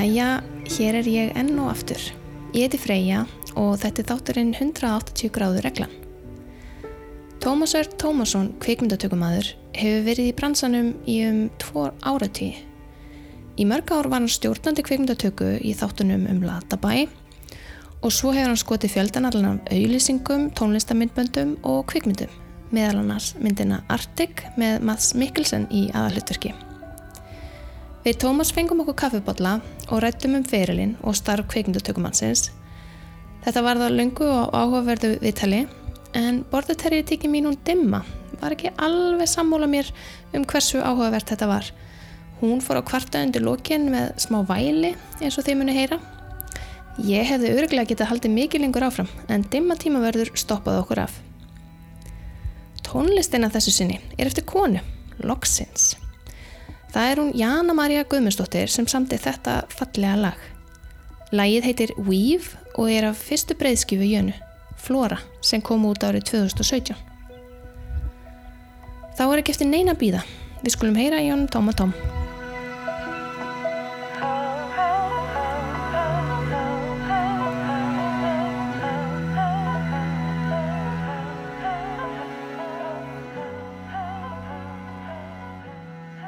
Jæja, hér er ég enn og aftur. Ég heiti Freyja og þetta er þátturinn 180 gráður reglan. Tómas Örd Tómasson, kvikmyndatökumadur, hefur verið í bransanum í um tvo áratí. Í mörg ár var hann stjórnandi kvikmyndatöku í þáttunum um Latabæ og svo hefur hann skotið fjöldanallan af auðlýsingum, tónlistamindböndum og kvikmyndum, meðal annars myndina Arctic með Mads Mikkelsen í aðalutverki. Við Tómas fengum okkur kaffibotla og rættum um ferilinn og starf kveikmyndutökumannsins. Þetta var það lungu og áhugaverðu viðtali en borðuterri tiki mín hún dimma var ekki alveg sammóla mér um hversu áhugavert þetta var. Hún fór á kvarta undir lókin með smá væli eins og þið muni heyra. Ég hefði öruglega getað haldið mikið lengur áfram en dimma tímaverður stoppaði okkur af. Tónlistina þessu sinni er eftir konu, Loxins. Það er hún Jana Maria Guðmundsdóttir sem samti þetta fallega lag. Lagið heitir Weave og er af fyrstu breyðskifu Jönu, Flora, sem kom út árið 2017. Þá er ekki eftir neina býða. Við skulum heyra í honum Tóm og Tóm.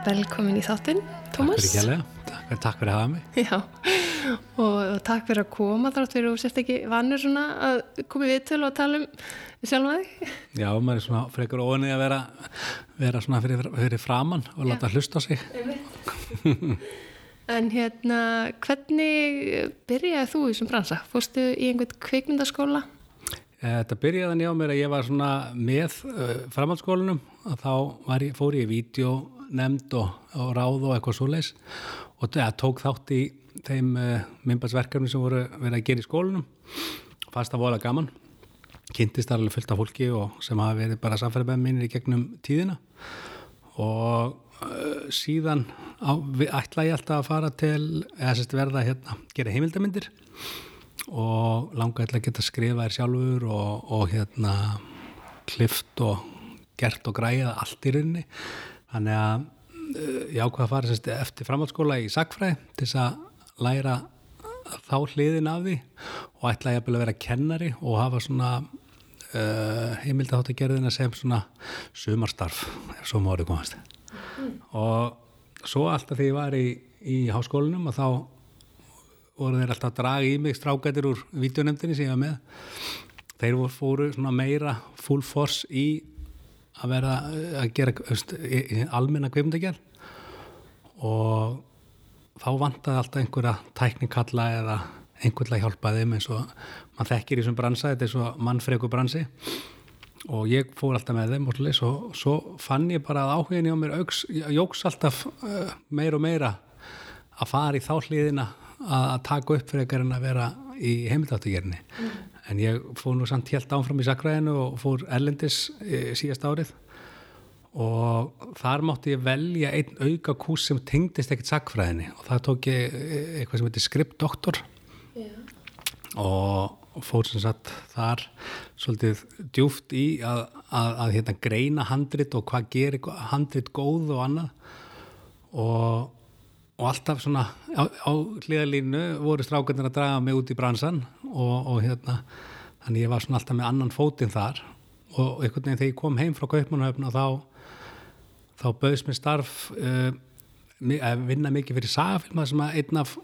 Velkomin í þáttinn, Tómas. Takk fyrir kjærlega, takk, fyrir að hafa mig. Já, og, takk fyrir að koma þátt fyrir og sérst ekki vannur svona að koma við til og tala um sjálf að þig. Já, maður er svona frekar óinni að vera, vera svona fyrir, fyrir framann og láta hlusta á sig. en hérna, hvernig byrjaði þú í þessum bransa? Fórstu í einhvern kveikmyndaskóla? Eh, þetta byrjaði nýjá mér að ég var svona með uh, framhaldsskólanum og þá ég, fór ég í vídeo nefnd og, og ráð og eitthvað svo leis og ja, tók þátt í þeim uh, eh, myndbarsverkefni sem voru verið að gera í skólunum fast að vola gaman. Kynntist alveg fullt af fólki sem hafa verið bara samfélagið mínir í gegnum tíðina. Og uh, síðan á, ætla ég alltaf að fara til eða sérst verða hérna gera heimildamindir og langa ætla að geta skrifa þér sjálfur og, og hérna klift og gert og græða allt í rauninni Þannig að eh, ég ákvaða að fara sérst, eftir framhaldsskóla í Sakfræði til þess að læra þá hliðin af því og ætlaði að vera kennari og hafa svona uh, heimildaháttagerðina sem svona sumarstarf ef svo mórið komast mm. og svo alltaf því ég var í, í háskólinum og þá voru þeir alltaf að draga í mig strákættir úr videonemndinni sem ég var með þeir voru fóru svona meira full force í að vera að gera almenna kveimdagjörn og þá vantaði alltaf einhverja tæknikalla eða einhverja að hjálpa þeim eins og mann þekkir í þessum bransa, þetta er svo mannfregu bransi og ég fór alltaf með þeim og svo, svo fann ég bara að áhugin í á mér auks, jóks alltaf uh, meira og meira að fara í þá hliðina að, að taka upp fyrir að vera í heimildáttugjörni mm en ég fór nú samt helt áfram í sakræðinu og fór erlendis e, síðast árið. Og þar mátti ég velja einn auka kús sem tengdist ekkert sakfræðinni og það tók ég e, eitthvað sem heitir skriptdoktor yeah. og fór sem sagt þar svolítið djúft í að, að, að hérna, greina handrit og hvað gerir handrit góð og annað. Og og alltaf svona á, á hlýðalínu voru strákarnir að draga mig út í bransan og, og hérna þannig ég var svona alltaf með annan fótinn þar. Og einhvern veginn þegar ég kom heim frá Kaupmannhöfn þá þá bauðs mér starf uh, að vinna mikið fyrir sagafilma sem að einn af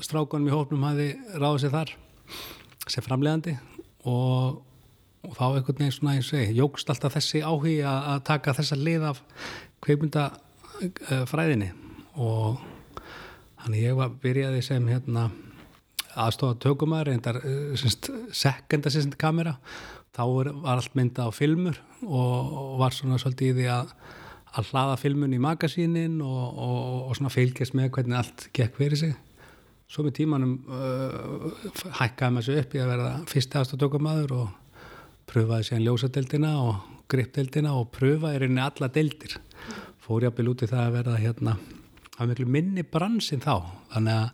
strákunum í hófnum hafi ráðið sér þar sem framlegandi og, og þá einhvern veginn svona ég jógst alltaf þessi áhugi að, taka þessa lið af kveipmyndafræðinni og Þannig ég var byrjaði sem hérna, aðstofa tökumar, reyndar eh, second assistant kamera, þá var allt mynda á filmur og, var svona svolítið í því að, að hlaða filmun í magasínin og, og, og svona fylgjast með hvernig allt gekk fyrir sig. Svo með tímanum uh, hækkaði maður svo upp í að verða fyrsti aðstofatökumadur og pröfaði sér ljósadeildina og gripdeildina og pröfaði reyni alla deildir. Fór ég að byrja út í það að verða hérna það var miklu minni bransin þá þannig að,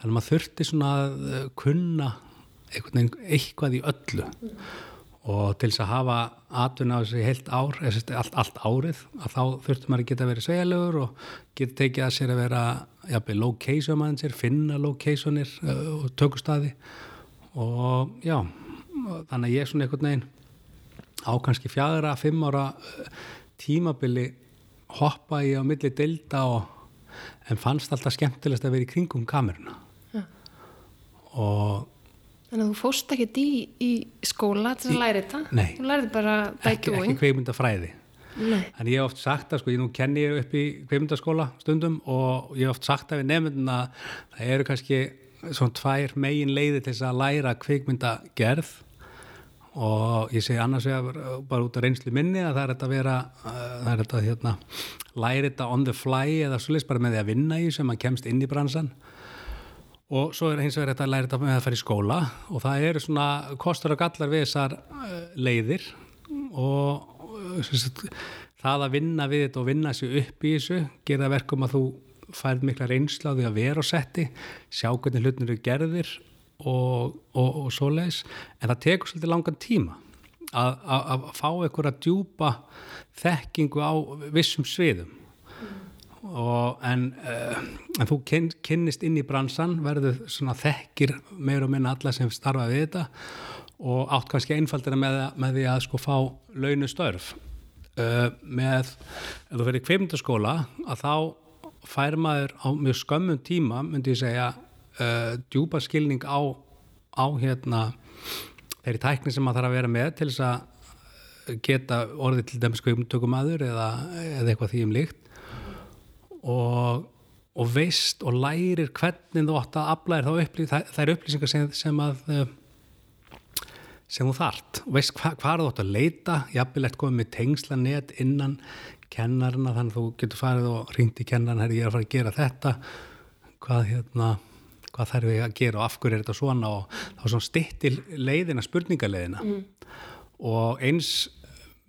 þannig að maður þurfti svona að eh, kunna eitthvað í öllu mm. og til þess að hafa atvinna á þessi heilt ár, allt, allt árið að þá þurftum maður að geta verið sveigalegur og geta tekið að sér að vera jafnveg location manager, finna locationir uh, og tökustadi og já þannig að ég er svona einhvern veginn á kannski fjara, fimm ára uh, tímabili hoppa ég á milli delta og en fannst alltaf skemmtilegast að vera í kringum kameruna ja. og Þannig að þú fóst ekkert í, í skóla til að læra þetta? Nei. Þú lærið bara ekki, ekki kveikmyndafræði. Nei. Þannig ég hef oft sagt að, sko, ég nú kenni ég upp í kveikmyndaskóla stundum og ég hef oft sagt að við nefndum að það eru kannski svona tvær megin leiði til þess að læra kveikmyndagerð og ég segi annars vegar bara út af reynslu minni að það er þetta að vera, það er þetta hérna, læra þetta on the fly eða svolítið bara með því að vinna í sem maður kemst inn í bransan. Og svo er hins vegar þetta að læra þetta með að fara í skóla. Og það eru svona kostur og gallar við þessar eh, leiðir. Og það að vinna við þetta og vinna sér upp í þessu gera verkum að þú færð mikla reynsláði að vera á setti sjá hvernig hlutnir eru gerðir og, og, og svo leiðis en það tekur svolítið langan tíma að, að, að fá einhverja djúpa þekkingu á vissum sviðum. Og, en, uh, en þú kyn, kynnist inn í bransan verður svona þekkir meir og minna alla sem starfa við þetta og átt kannski einfaldina með, með því að sko fá launustörf uh, með, ef þú fyrir kveimundaskóla að þá fær maður á mjög skömmun tíma myndi ég segja uh, djúpa skilning á, á hérna þeirri tækni sem maður þarf að vera með til þess að geta orðið til dæmis kveimundatökum aður eða, eða eitthvað því um líkt. Og, og veist og lærir hvernig þú átt að aflæðir upplýs, er upplýsingar sem, sem að eh, sem þú þart. Og veist hva, hvað þú átt að leita jafnvilegt komið með tengslanett innan kennarina þannig að þú getur farið og ringt í kennarinn, herri ég er að fara að gera þetta. Hvað hérna hvað þarf ég að gera og af hverju er þetta svona og þá svona stittil leiðina spurningaleiðina mm. og eins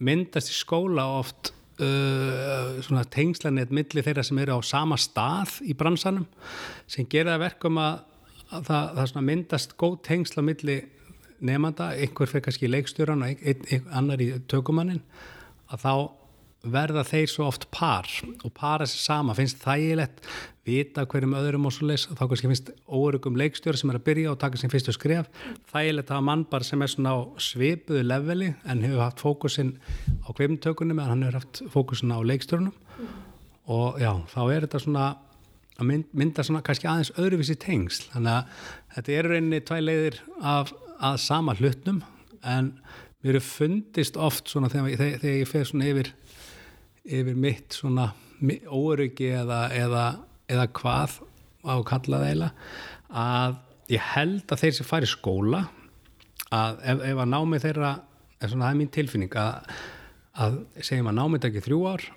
myndast í skóla oft uh, tengslanett millir þeirra sem eru á sama stað í bransanum sem gera verkum að, að það, það myndast góð tengsla millir nefnda, einhver fyrir kannski leikstjóran og ein, ein, annar í tökumannin að þá verða þeir svo oft par og para sér sama, finnst þægilegt vita hverjum öðrum og svo leys þá kannski finnst órugum leikstjóri sem er að byrja og taka sem fyrstu skref, þægilegt að hafa mann bara sem er svona á svipuðu leveli en hefur haft fókusin á kvimtökunum en hann hefur haft fókusin á leikstjórunum. Mm. og já, þá er þetta svona að mynd, mynda svona kannski aðeins öðruvísi tengsl, þannig að þetta eru reyni tvæ leiðir af að sama hlutnum en við erum fundist oft svona þegar, þegar ég fer svona yfir yfir mitt svona óryggi eða, eða, eða hvað á að kalla það eiginlega að ég held að þeir sem fari skóla að ef, ef að námið þeirra það er mín tilfinning að, að segjum að námið ekki þrjú ár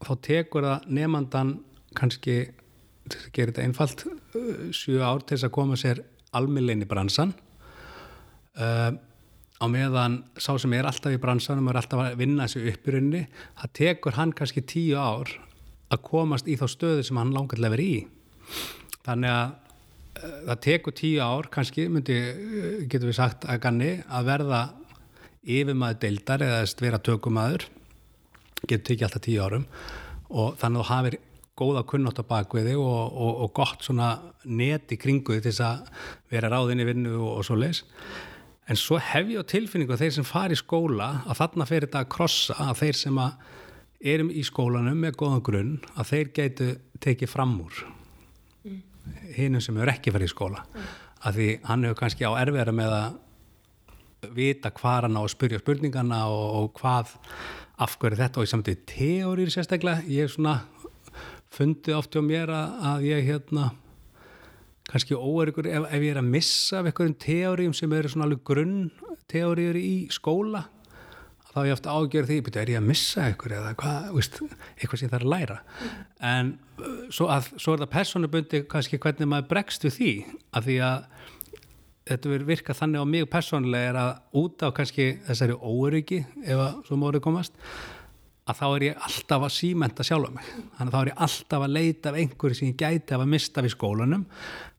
þá tekur það nefnandan kannski til að gera þetta einfalt sjú ár til þess að koma sér almillein í bransan. Uh, á meðan sá sem er alltaf í bransanum og er alltaf að vinna þessu uppbyrjunni það tekur hann kannski tíu ár að komast í þá stöðu sem hann langar til að vera í. Þannig að uh, það tekur tíu ár kannski, myndi, uh, getur við sagt að ganni, að verða yfirmaður deildar eða vera tökumæður getur tekið alltaf tíu árum. Og þannig að þú hafið góða kunnátt á bakviði og, og, og gott svona neti kringuði til þess að vera ráðinni vinnu og, og svo leis en svo hef ég á tilfinningu að þeir sem fari í skóla að þarna fer þetta að krossa að þeir sem að erum í skólanum með góðan grunn að þeir geitu tekið fram úr mm. hinnum sem eru ekki farið í skóla mm. að því hann hefur kannski á erfæra með að vita hvað hann á að spyrja spurningana og, og hvað afhverju þetta og ég samtið teórir sérstaklega ég er svona fundið oft hjá mér að, að ég hérna kannski óerugur ef, ef ég er að missa af einhverjum teórium sem eru svona alveg grunn teóriur í skóla þá er ég ofta ágjörð því, betur, er ég að missa einhver eða hvað, veist, eitthvað sem það er að læra. En uh, svo, að, svo er það personubundi kannski hvernig maður bregst við því, að því að þetta verður virka þannig á mig personlega er að út á kannski þessari óöryggi, ef að svo móru komast að þá er ég alltaf að símenta sjálfa mig. Þannig að þá er ég alltaf að leita af einhverju sem ég gæti af að mista við skólanum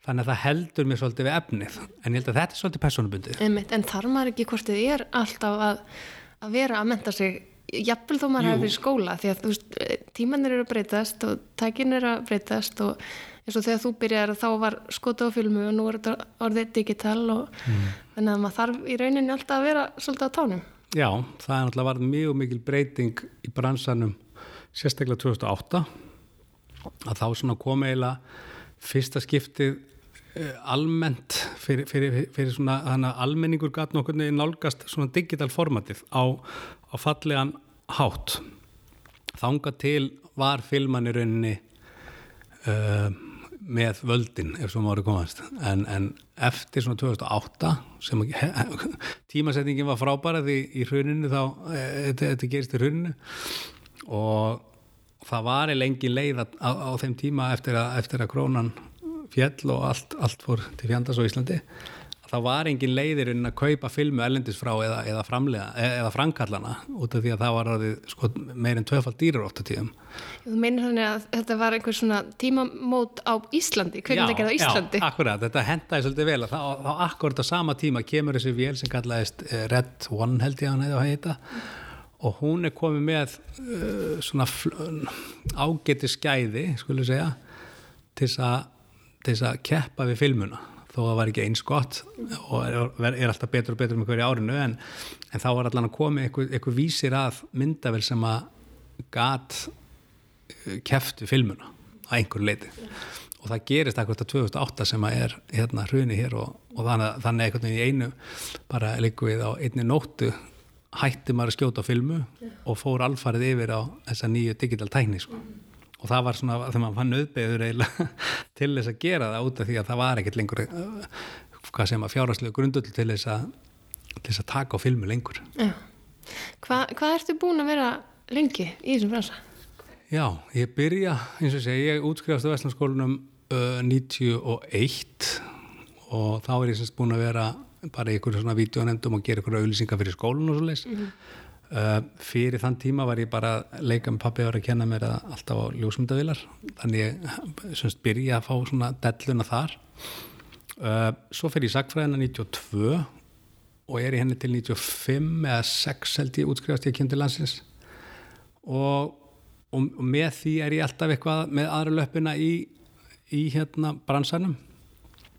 þannig að það heldur mér svolítið við efnið. En ég held að þetta er svolítið personubundið en þarf maður ekki hvort þið er alltaf að, að vera að menta sig jafnvel þó maður hefur í skóla því að veist, tímanir eru að breytast og tækin eru að breytast og eins og þegar þú byrjar þá var skota á filmu og nú er þetta orðið digital og þannig að maður þarf í rauninni alltaf að vera svolítið á tánum. Já, það er náttúrulega varð mjög mikil breyting í bransanum sérstaklega 2008 að þá svona kom eiginlega fyrsta skiptið almennt fyrir, fyrir, fyrir svona þannig að almenningur gat nokkur nálgast svona digital formatið á, á fallegan hátt. Þanga til var filman í rauninni uh, með völdin ef svo mári komast. En, en eftir svona 2008 sem tímasetningin var frábæra því í hruninu þá e, þetta, þetta gerist í hruninu. Og það var lengi leið á, á þeim tíma eftir að, eftir að krónan fjell og allt, allt fór til fjandars á Íslandi það var engin leiðirinn að kaupa filmu erlendis frá eða, eða framlega eða framkallana út af því að það var orðið, sko, meirinn tvöfald dýrar ótt á tíðum. Þú meinir þannig að þetta var einhver svona tímamót á Íslandi, kveikmyndagerð á Íslandi? Já, akkurat, þetta hendaði svolítið vel að þá, þá akkurat á sama tíma kemur þessi vél sem kallaðist eh, Red One held ég að hann hefði að heita og hún er komið með uh, svona ágæti skæði, skulum segja til þess að, til þess að keppa við filmuna þó að það var ekki eins gott og er, er alltaf betur og betur með hverju árinu en, en þá var allan að koma eitthvað vísir að myndavel sem að gat keftu filmuna að einhverju leiti og það gerist akkurat að 2008 sem að er hérna hruni hér og, og þannig, þannig einhvern veginn í einu bara líku við á einni nóttu hætti maður að skjóta á filmu og fór alfarið yfir á þessa nýju digital tækni sko. Og það var svona þegar maður fann auðbeður eiginlega til þess að gera það út af því að það var ekkert lengur uh, hvað sem að fjárhastlegu grundull til þess að til þess að taka á filmu lengur Já. Hva, hvað ertu búin að vera lengi í þessum bransa? Já, ég byrja, eins og segja, ég útskrifast á Vestlandskólanum uh, 91 og þá er ég semst búin að vera bara í einhverju svona vídeonemndum og gera einhverju auðlýsingar fyrir skólan og svo leis. Uh, fyrir þann tíma var ég bara að leika með pappi og var að kenna mér að alltaf á ljósmyndavilar þannig ég semst byrja að fá svona delluna þar. Uh, svo fyrir ég sagfræðina 92 og er í henni til 95 eða 6 held ég útskrifast ég kemur til landsins. Og, og, og með því er ég alltaf eitthvað með aðra löppina í, í hérna bransanum.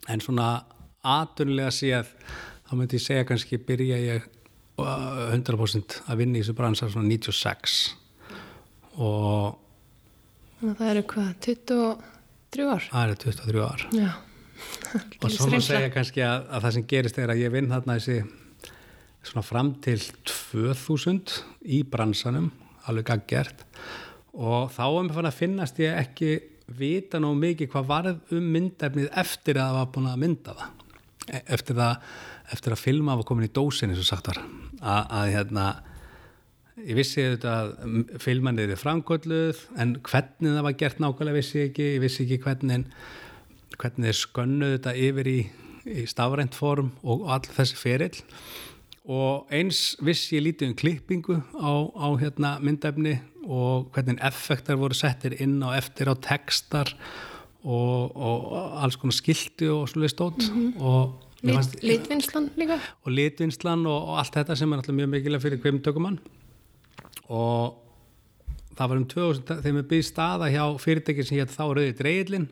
En svona aðtunlega séð þá myndi ég segja kannski byrja ég 100% að vinna í þessu bransa svona 96 og Þannig að það eru hvað, 23 ár? það er 23 ár. Já. og svo má segja kannski að, að það sem gerist er að ég vinn þarna þessi svona fram til 2000 í bransanum, alveg gaggjert og þá er mér fann að finnast ég ekki vita nóg mikið hvað varð um myndefnið eftir að það var búin að mynda það eftir, það, eftir að filma var komin í dósin eins og sagt var. Að, að hérna ég vissi þetta að filmanir er framgölluð en hvernig það var gert nákvæmlega vissi ég ekki, ég vissi ekki hvernig hvernig þeir skönnuð þetta yfir í, í stafrænt form og all þessi ferill. Og eins vissi ég lítið um klippingu á, á hérna myndefni og hvernig effektar voru settir inn og eftir á textar og, og alls konar skilti og svolítið stótt og mér Lit, fannst- litvinnslan líka? og litvinnslan og, og allt þetta sem er náttúrulega mjög mikilvæg fyrir kvimtökumann og það var um 2000 þegar mér byrði staða hjá fyrirtæki sem hétt þá Rauði Dreigilin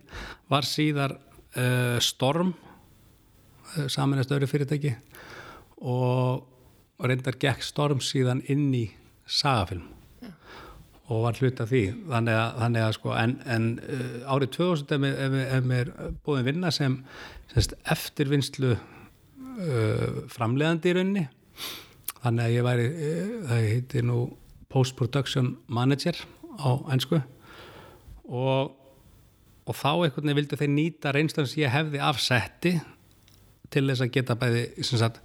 var síðar uh, Storm uh, saminast öðru fyrirtæki. Og, og reyndar gekk Storm síðan inn í sagafilm og var hluta því. Þannig að, þannig að sko en, en uh, árið 2000 ef ef mér búin vinna sem semst, eftirvinnslu uh, framleiðandi í rauninni. Þannig að ég væri uh, það heitir nú post-production manager á ennsku og, og þá einhvern veginn vildu þeir nýta reynslan sem ég hefði af setti til þess að geta bæði sem sagt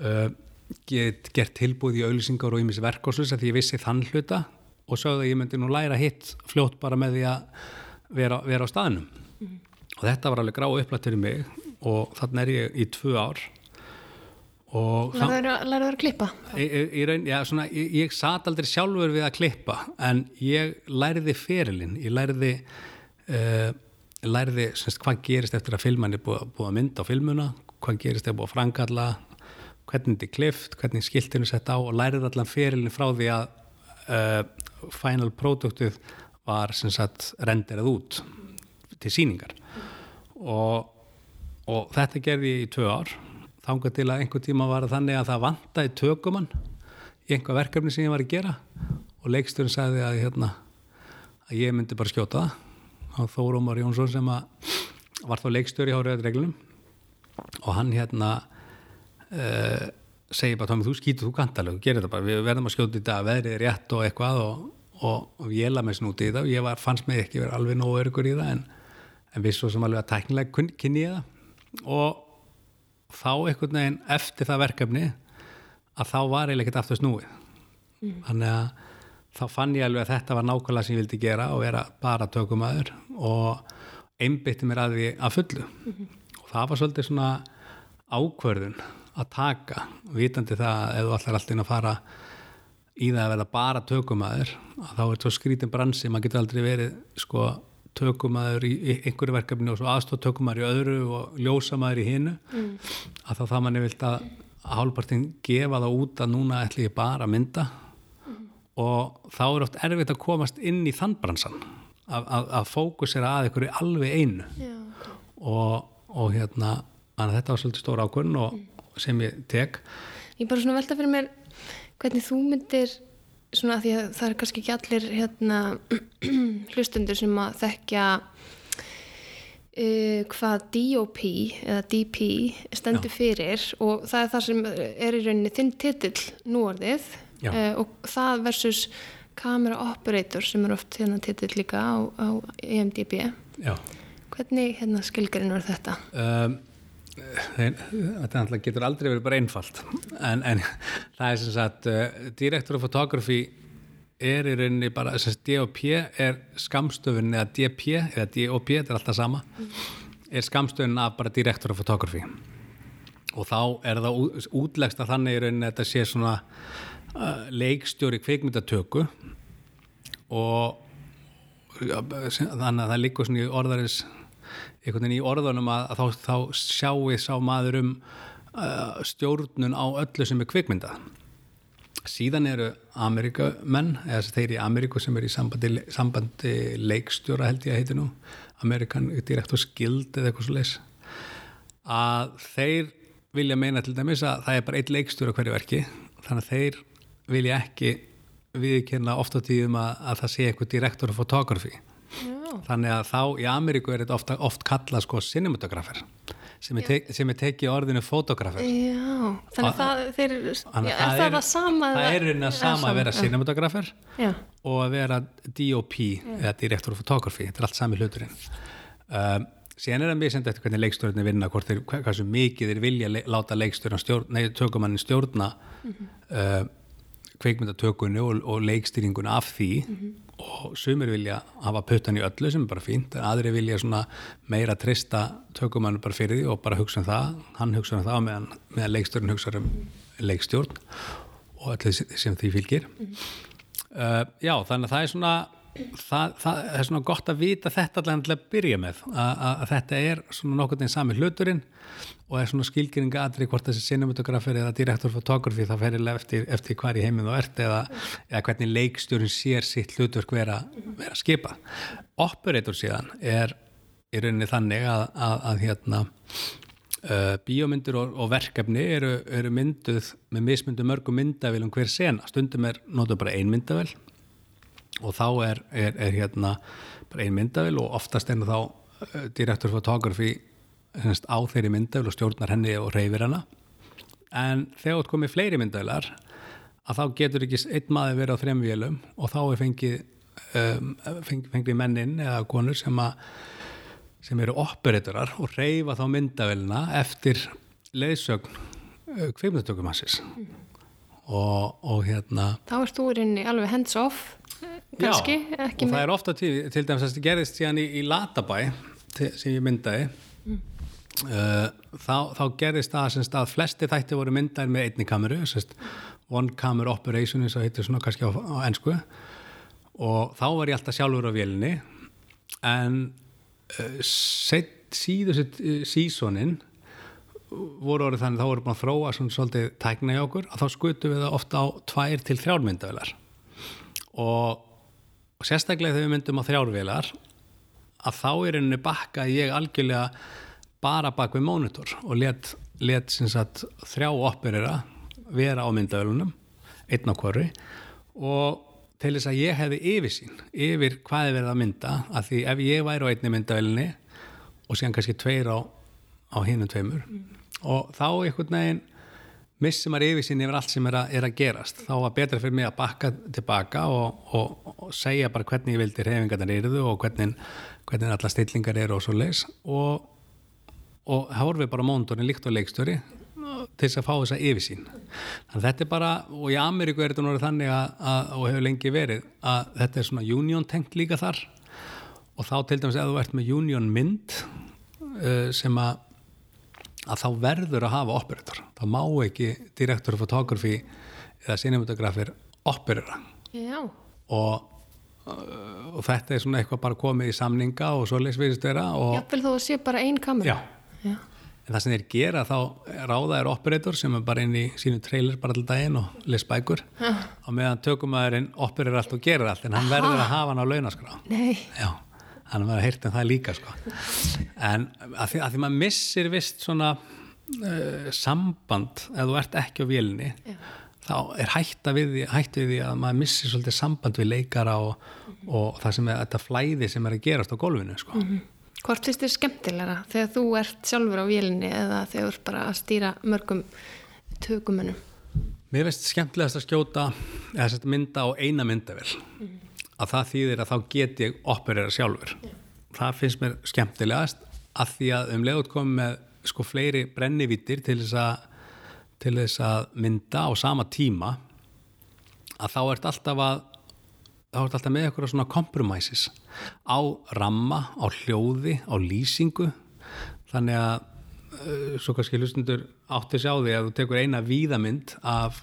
uh, get, gert tilbúð í auðlýsingar og svo þess að ég vissi þann hluta og sögðu að ég myndi nú læra hitt fljótt bara með því að vera, vera á staðnum. Og þetta var alveg grá upplætt fyrir mig og þannig er ég í tvö ár. Þá- Lærður að, klippa? Í, í, í raun, já, svona, ég, ég sat aldrei sjálfur við að klippa en ég lærði ferilinn, ég lærði uh, lærði semst, hvað gerist eftir að filman er búið, búið að mynda á filmuna, hvað gerist eftir að búið að frangalla, hvernig þetta er klift, hvernig skiltinu sett á og lærið allan ferilin frá því að uh, final produktið var sem sagt renderað út til síningar og, og þetta gerði ég í tvö ár. Þángar til að einhver tíma var þannig að það vantaði tökumann í einhver verkefni sem ég var að gera. Og leiksturinn sagði að, hérna, að ég myndi bara skjóta það. Og Þórum Ómar Jónsson sem var þá leikstur í háriðarreglunum og hann hérna uh, segir bara Tómi þú skýtur þú kantalega, gerir þetta bara. Við verðum að skjóta í dag, veðrið er rétt og eitthvað og, og, og ég laði mig snúti í það og ég var, fannst mig ekki verið alveg nógu örgur í það en, en við svo sem alveg að tæknilega kynni ég það. Og þá einhvern veginn eftir það verkefni að þá var ég ekkert aftur snúið. Mm. þannig að þá fann ég alveg að þetta var nákvæmlega sem ég vildi gera og vera bara tökumæður og einbytti mér að því að fullu. Mm -hmm. og það var svolítið svona ákverðun að taka vitandi það að ef þú allar alltaf inn að fara í það að vera bara tökumæður þá er þetta skrítin bransi, maður getur aldrei verið sko tökumæður í einhverju verkefni og svo aðstóð tökumæður í öðru og ljósamæður í hinnu mm. að þá það manni vilt að hálfpartin gefa það út að núna ætla ég bara að mynda mm. og þá er oft erfitt að komast inn í þann bransan að, að, að fókusera að einhverju alveg einu Já, okay. og, og hérna þetta var svolítið stór ákvörn og mm. Sem ég tek Ég bara svona velta fyrir mér hvernig þú myndir svona að því að það er kannski ekki allir hérna hlustundur sem að þekkja uh, hvað DOP eða DP stendur Já. fyrir og það er það sem er í rauninni þinn titill núorðið uh, og það versus camera operator sem er oft hérna titill líka á, á EMDB Já. hvernig hérna skilgarinn var þetta? Um þetta getur aldrei verið bara einfalt. En, en það er sem sagt uh, Director of Photography er í rauninni bara, DOP er skamstöfun eða DP eða DOP, þetta er alltaf sama er skamstöfun af bara Director of Photography. Og þá er það útlegst að þannig í rauninni að þetta sé svona uh, leikstjóri kveikmyndatöku og þannig að það líkur svona í orðarins einhvern veginn í orðunum að, að þá, þá sjáu sá maður um uh, stjórnun á öllu sem er kvikmynda síðan eru Amerikamenn eða þeir í Ameríku sem er í sambandi, sambandi leikstjóra held ég að heiti nú Amerikan Directors Guild eða eitthvað svo leis að þeir vilja meina til dæmis að það er bara eitt leikstjóra hverju verki þannig að þeir vilja ekki viðkynna ofta tíðum að, að það sé eitthvað direktor og fotografi þannig að þá í Ameríku er þetta ofta, oft kallað sko cinematografer sem er, tek, sem er tekið orðinu fotografer Já, þannig að það, þeir, já, er það er það sama það er veginn að sama að vera cinematografer og að vera DOP já. eða direktor of photography, þetta er allt sami hluturinn. Um, síðan er það mjög sendt eftir hvernig leikstjórnir vinna, hvort þeir, svo mikið þeir vilja le, láta leikstjórn stjórn, nei, tökumannin stjórna mm -hmm. uh, kveikmyndatökunni og, og leikstýringuna af því. Mm -hmm og sumir vilja hafa puttan í öllu sem er bara fínt, aðri vilja meira trista tökumannu bara fyrir því og bara hugsa um það, hann hugsa um það meðan, meðan leikstjórn hugsa um leikstjórn og öllu sem því fylgir mm -hmm. uh, já þannig að það er svona það, það er svona gott að vita þetta allavega að byrja með að, þetta er svona nokkur neginn sami hluturinn og er svona skilgjöringa aðri hvort þessi cinematografer eða direktor fotografi það ferilega eftir, eftir hver í heiminn þú ert eða, eða hvernig leikstjórin sér sitt hlutverk vera, vera skipa operator síðan er í rauninni þannig að, að, að hérna uh, bíómyndur og, og verkefni eru, eru mynduð með mismyndu mörgum myndavel um hver sena, stundum er notuð bara ein myndavel og þá er, er, er hérna bara ein myndavel og oftast er þá uh, direktor fotografi á þeirri myndavil og stjórnar henni og reyfir hana en þegar þú komið fleiri myndavilar að þá getur ekki einn maður verið á þrem vélum og þá er fengið um, fengið mennin eða konur sem, a, sem eru operatorar og reyfa þá myndavilina eftir leiðsögn uh, kveimdatökumassis mm. Og, og hérna Þá erst þú rinni alveg hands off kannski, Já, og það er ofta til, til dæmis að þetta gerist síðan í, í Latabæ sem ég myndaði. Mm. uh, þá, þá gerist það semst að flesti þætti voru myndaðir með einni kameru semst, one camera operation eins og heitir svona kannski á, á ennsku og þá var ég alltaf sjálfur á vélini en set, síðustu sísónin voru orðið þannig þá voru búin að þróa svona svolítið tækna í okkur að þá skutum við það ofta á tvær til þrjármyndavelar og, og sérstaklega þegar við myndum á þrjárvelar að þá er henni bakka ég algjörlega bara bak við mónitor og let, let sagt, þrjá operera vera á myndavölunum einn á hverju og til þess að ég hefði yfirsýn yfir hvað er verið að mynda að því ef ég væri á einni myndavelinni og síðan kannski tveir á, á hinnum tveimur mm. Og þá einhvern veginn missir maður yfirsýn yfir allt sem er að, er að gerast. Þá var betra fyrir mig að bakka tilbaka og, og, og segja bara hvernig ég vildi reyfingarnar eruðu og hvernig, hvernig alla stillingar eru og svo leis og, og við bara móndorinn líkt og leikstöri til þess að fá þessa yfirsýn. Þannig að þetta er bara, og í Ameríku er þetta náttúrulega þannig að, að, og hefur lengi verið að þetta er svona union tengt líka þar. Og þá til dæmis að þú ert með union mynd uh, sem að að þá verður að hafa operator. Þá má ekki direktor of photography eða cinematografir operera. Og uh, og þetta er svona eitthvað bara komið í samninga og svo leysvirðist vera og Jáfnvel þó að sé bara einn kamera. Já. Já. En það sem þeir gera þá ráða er operator sem er bara inn í sínu trailer bara alltaf daginn og les bækur. Og meðan tökumæðurinn operir allt og gerir allt en hann Aha. verður að hafa hann á launaskrá. Nei. Já, hann verður að heyrta um það líka sko. en að því, að því maður missir vist svona uh, samband ef þú ert ekki á vélni Já. þá er hætta við hætt við því að maður missir svolítið samband við leikara og, mm -hmm. og það sem er þetta flæði sem er að gerast á gólfinu sko mm -hmm. Hvort finnst þér skemmtilegra þegar þú ert sjálfur á vélinni eða þegar þú ert bara að stýra mörgum tökumunum? Mér finnst skemmtilegast að skjóta eða mynda á eina myndavel mm. Að það þýðir að þá get ég operera sjálfur. Yeah. Það finnst mér skemmtilegast að því að um leiðut komum með sko fleiri brennivítir til þess að til þess að mynda á sama tíma að þá ert alltaf að þá er þetta alltaf með eitthvað svona compromises á ramma, á hljóði, á lýsingu þannig að uh, svo kannski hlustundur áttis á því að þú tekur eina víðamynd af,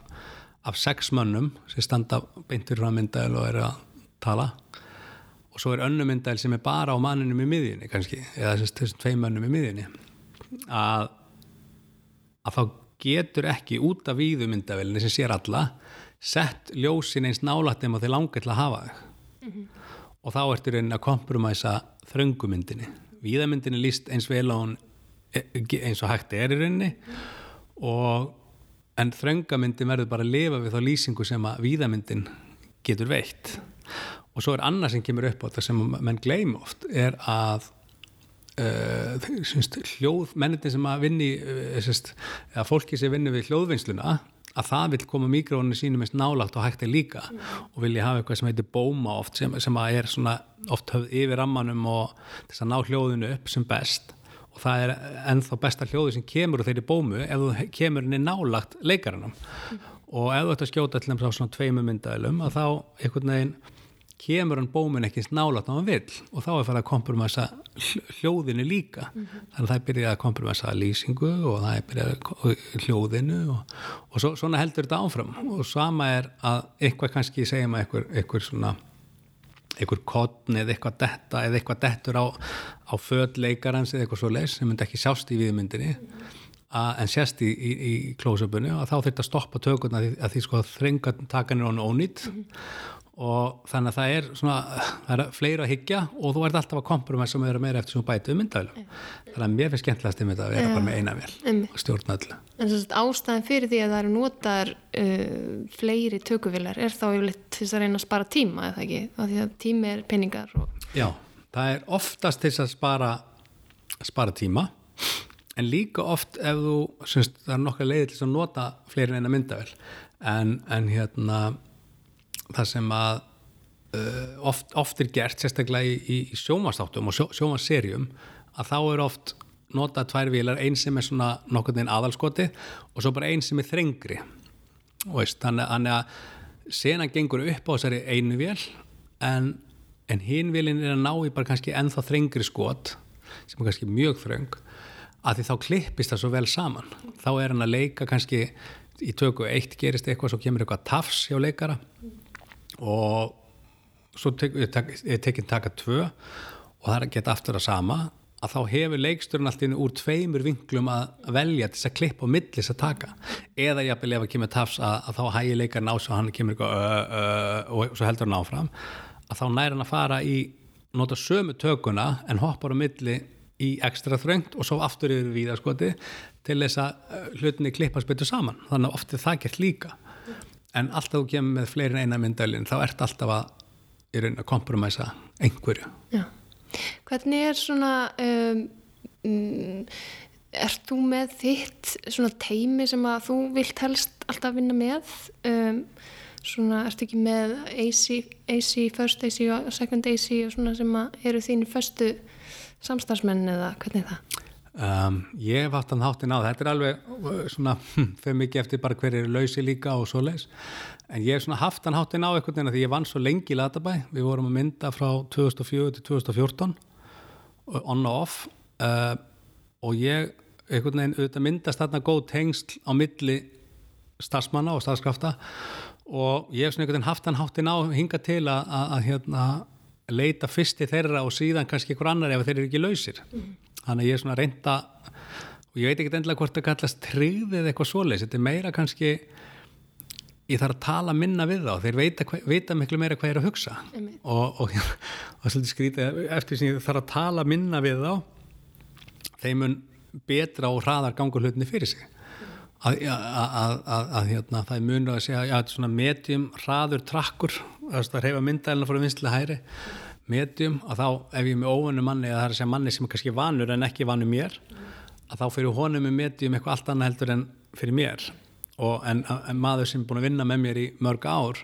af sex mönnum sem standa beintur frá myndæl og eru að tala. Og svo er önnu myndæl sem er bara á manninum í miðjunni kannski, eða þessum tvei mönnum í miðjunni að, að þá getur ekki út af víðumyndælinni sem sér alla sett ljósin eins nálægt þeim að þeir langar til að hafa þau. Mm -hmm. og þá ertur einn að kompromæsa þröngumyndinni. Víðamyndinni líst eins vel á hún e, eins og hægt er í rauninni. Og en þröngamyndin verður bara að lifa við þá lýsingu sem að víðamyndin getur veitt og svo er annað sem kemur upp á þetta sem mann gleym oft er að uh, hljóð, mennitin sem að vinni uh, eða fólki sem vinni við hljóðvinnsluna að það vil koma mikrónu sínum eins nálagt og hægt er líka mm. og vilja hafa eitthvað sem heitir bóma oft sem, sem að er svona oft höfð yfir rammanum og þess að ná hljóðinu upp sem best og það er ennþá besta hljóði sem kemur úr þeirri bómu ef þú kemur henni nálagt leikarannum mm. og ef þú ætti að skjóta til þess að svona tveimu myndaðilum að þá einhvern veginn kemur hann bómin ekki nálat á hann vill. Og þá er það að kompromissa hljóðinu líka. Mm -hmm. þannig að það er byrjað að kompromissa lýsingu og það er byrjað hljóðinu og, og svo, svona heldur þetta áfram. Og sama er að eitthvað kannski segja maður eitthvað, eitthvað svona eitthvað kodn eða eitthvað detta eða eitthvað dettur á, á födleikarans eða eitthvað svo leis sem myndi ekki sjást í viðmyndinni. -hmm. en sérst í, í, í close-upinu og þá þurft að stoppa tökurna að því, að því sko þrengartakan er án ónýtt mm -hmm og þannig að það er svona það er fleira að higgja og þú ert alltaf að kompromissa með meira eftir svona bætu um myndavelu þannig að mér finnst skemmtilegast um þetta að vera bara með eina vel og stjórna öllu. En þess að ástæðin fyrir því að það eru notar uh, fleiri tökuvilar er þá yfirleitt þess að reyna að spara tíma eða ekki, af því að tími er peningar og... Já, það er oftast þess að spara spara tíma. En líka oft ef þú, syns, það er nokkað leiðið til að nota fleiri en eina myndavel en, en hérna það sem að uh, oft, oft er gert sérstaklega í, í sjómanstáttum og sjó, sjómanserjum að þá er oft notað tvær vilar, einn sem er svona nokkur en aðalskoti og svo bara einn sem er þrengri. Veist, þannig að senan gengur upp á þessari einu vil en, en hinn vilin er að ná í bara kannski ennþá þrengri skot sem er kannski mjög þröng að því þá klippist það svo vel saman. Þá er hann að leika kannski í tökku eitt gerist eitthvað svo kemur eitthvað tafs hjá leikara og svo tek, ég tek, tekinn taka tvö og og það að geta aftur að sama að þá hefur leiksturinn alltaf úr tveimur vinklum að velja þess að klippa og millis að taka. Eða jafnvel ef að kemur tafs að, að þá hægir leikar ná svo hann kemur eitthvað uh, uh, og svo heldur hann áfram að þá næra hann að fara í nota sömu tökuna en hoppar á milli í ekstra þröngt og svo aftur yfir víðaskoti til þess að hlutinni klippast betur saman. Þannig að ofta það gert líka en alltaf þú kemur með fleirin eina myndalinn þá ert alltaf að, að kompromæsa einhverju Já Hvernig er svona, um, um, ert þú með þitt svona teimi sem að þú vilt helst alltaf vinna með? Um, svona, ertu ekki með AC, AC, first AC og second AC og svona sem að eru þínu förstu samstagsmenn eða hvernig er það? Um, ég haft hann hátinn á þetta er alveg uh, svona fyrir mikið eftir bara hver eru lausi líka og svo leis en ég hef svona haft hann hátinn á einhvern veginn því ég vann svo lengi í Latabæ. Við vorum að mynda frá 2004 til 2014 on og off. Uh, og ég einhvern veginn auðvitað myndast þarna góð tengsl á milli stafsmanna og stafskrafta og ég hef svona einhvern veginn haft hann hátinn á hinga til að, að, að hérna, leita fyrst í þeirra og síðan kannski ykkur annar ef þeir eru ekki lausir. Mm þannig að ég er svona reynda og ég veit ekki endilega hvort það kallast tryggðið eða eitthvað svoleiðs, þetta er meira kannski ég þarf að tala minna við þá. Þeir veita, veita miklu meira hvað ég er að hugsa. Og, og, og svolítið skrítið eftir sem ég þarf að tala minna við þá þeim mun betra og hraðar gangur hlutinni fyrir sig. Að, að, að, að hérna, það er mun að segja að þetta er svona medium hraður trakkur að reyfa myndæluna að vinstilega hæri medium að þá ef ég er með óvannu manni eða það er að segja manni sem er kannski vanur en ekki vanur mér að þá fyrir honum með medium eitthvað allt annað heldur en fyrir mér og en, en maður sem er búin að vinna með mér í mörg ár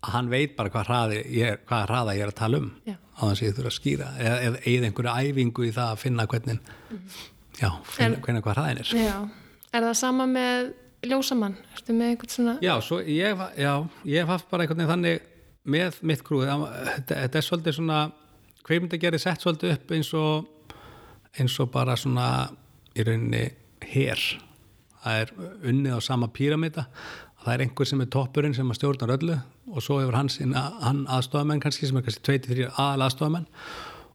að hann veit bara hvað hraði ég er, hvað hraða ég er að tala um já. á þess að ég þurfa að skýra eða, eða einhverju æfingu í það að finna hvernig mm. já, finna hvernig hvað hraðin er já. Er það sama með ljósamann? Já, svo ég, já, ég hef haft bara einhvern veginn þannig með mitt grúð þetta, þetta er svolítið svona kveimdagerði sett svolítið upp eins og eins og bara svona í rauninni hér það er unnið á sama píramida það er einhver sem er toppurinn sem stjórnar öllu og svo hefur hans hann aðstofamenn kannski sem er kannski 23 aðal aðstofamenn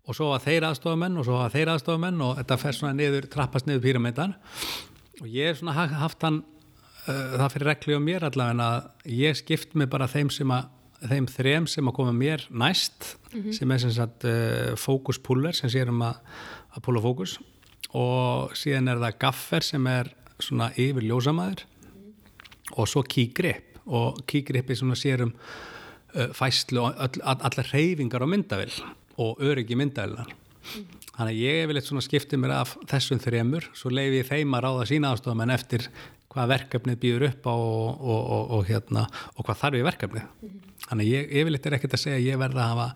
og svo að þeir aðstofamenn og svo að þeir aðstofamenn og þetta fer svona niður, trappast niður píramidan og ég hef svona haft hann uh, það fyrir regli á mér allavega að ég skipt mig bara þeim sem að þeim þrem sem að koma mér næst mm -hmm. sem er sem sagt uh, fókuspúller sem séum að, að púla fókus og síðan er það gaffer sem er svona yfir ljósamæður mm -hmm. og svo kígrip og kígrip er svona sérum uh, fæslu og all, allar reyfingar á myndavill og öryggi myndavillar mm -hmm. þannig að ég vil eitthvað skipta mér af þessum þremur svo leiði ég þeim að ráða sína ástofum en eftir hvað verkefnið býður upp á og, og, og, og hérna, hvað þarf í verkefnið mm -hmm. þannig ég yfirleitt er ekkert að segja að ég verða að hafa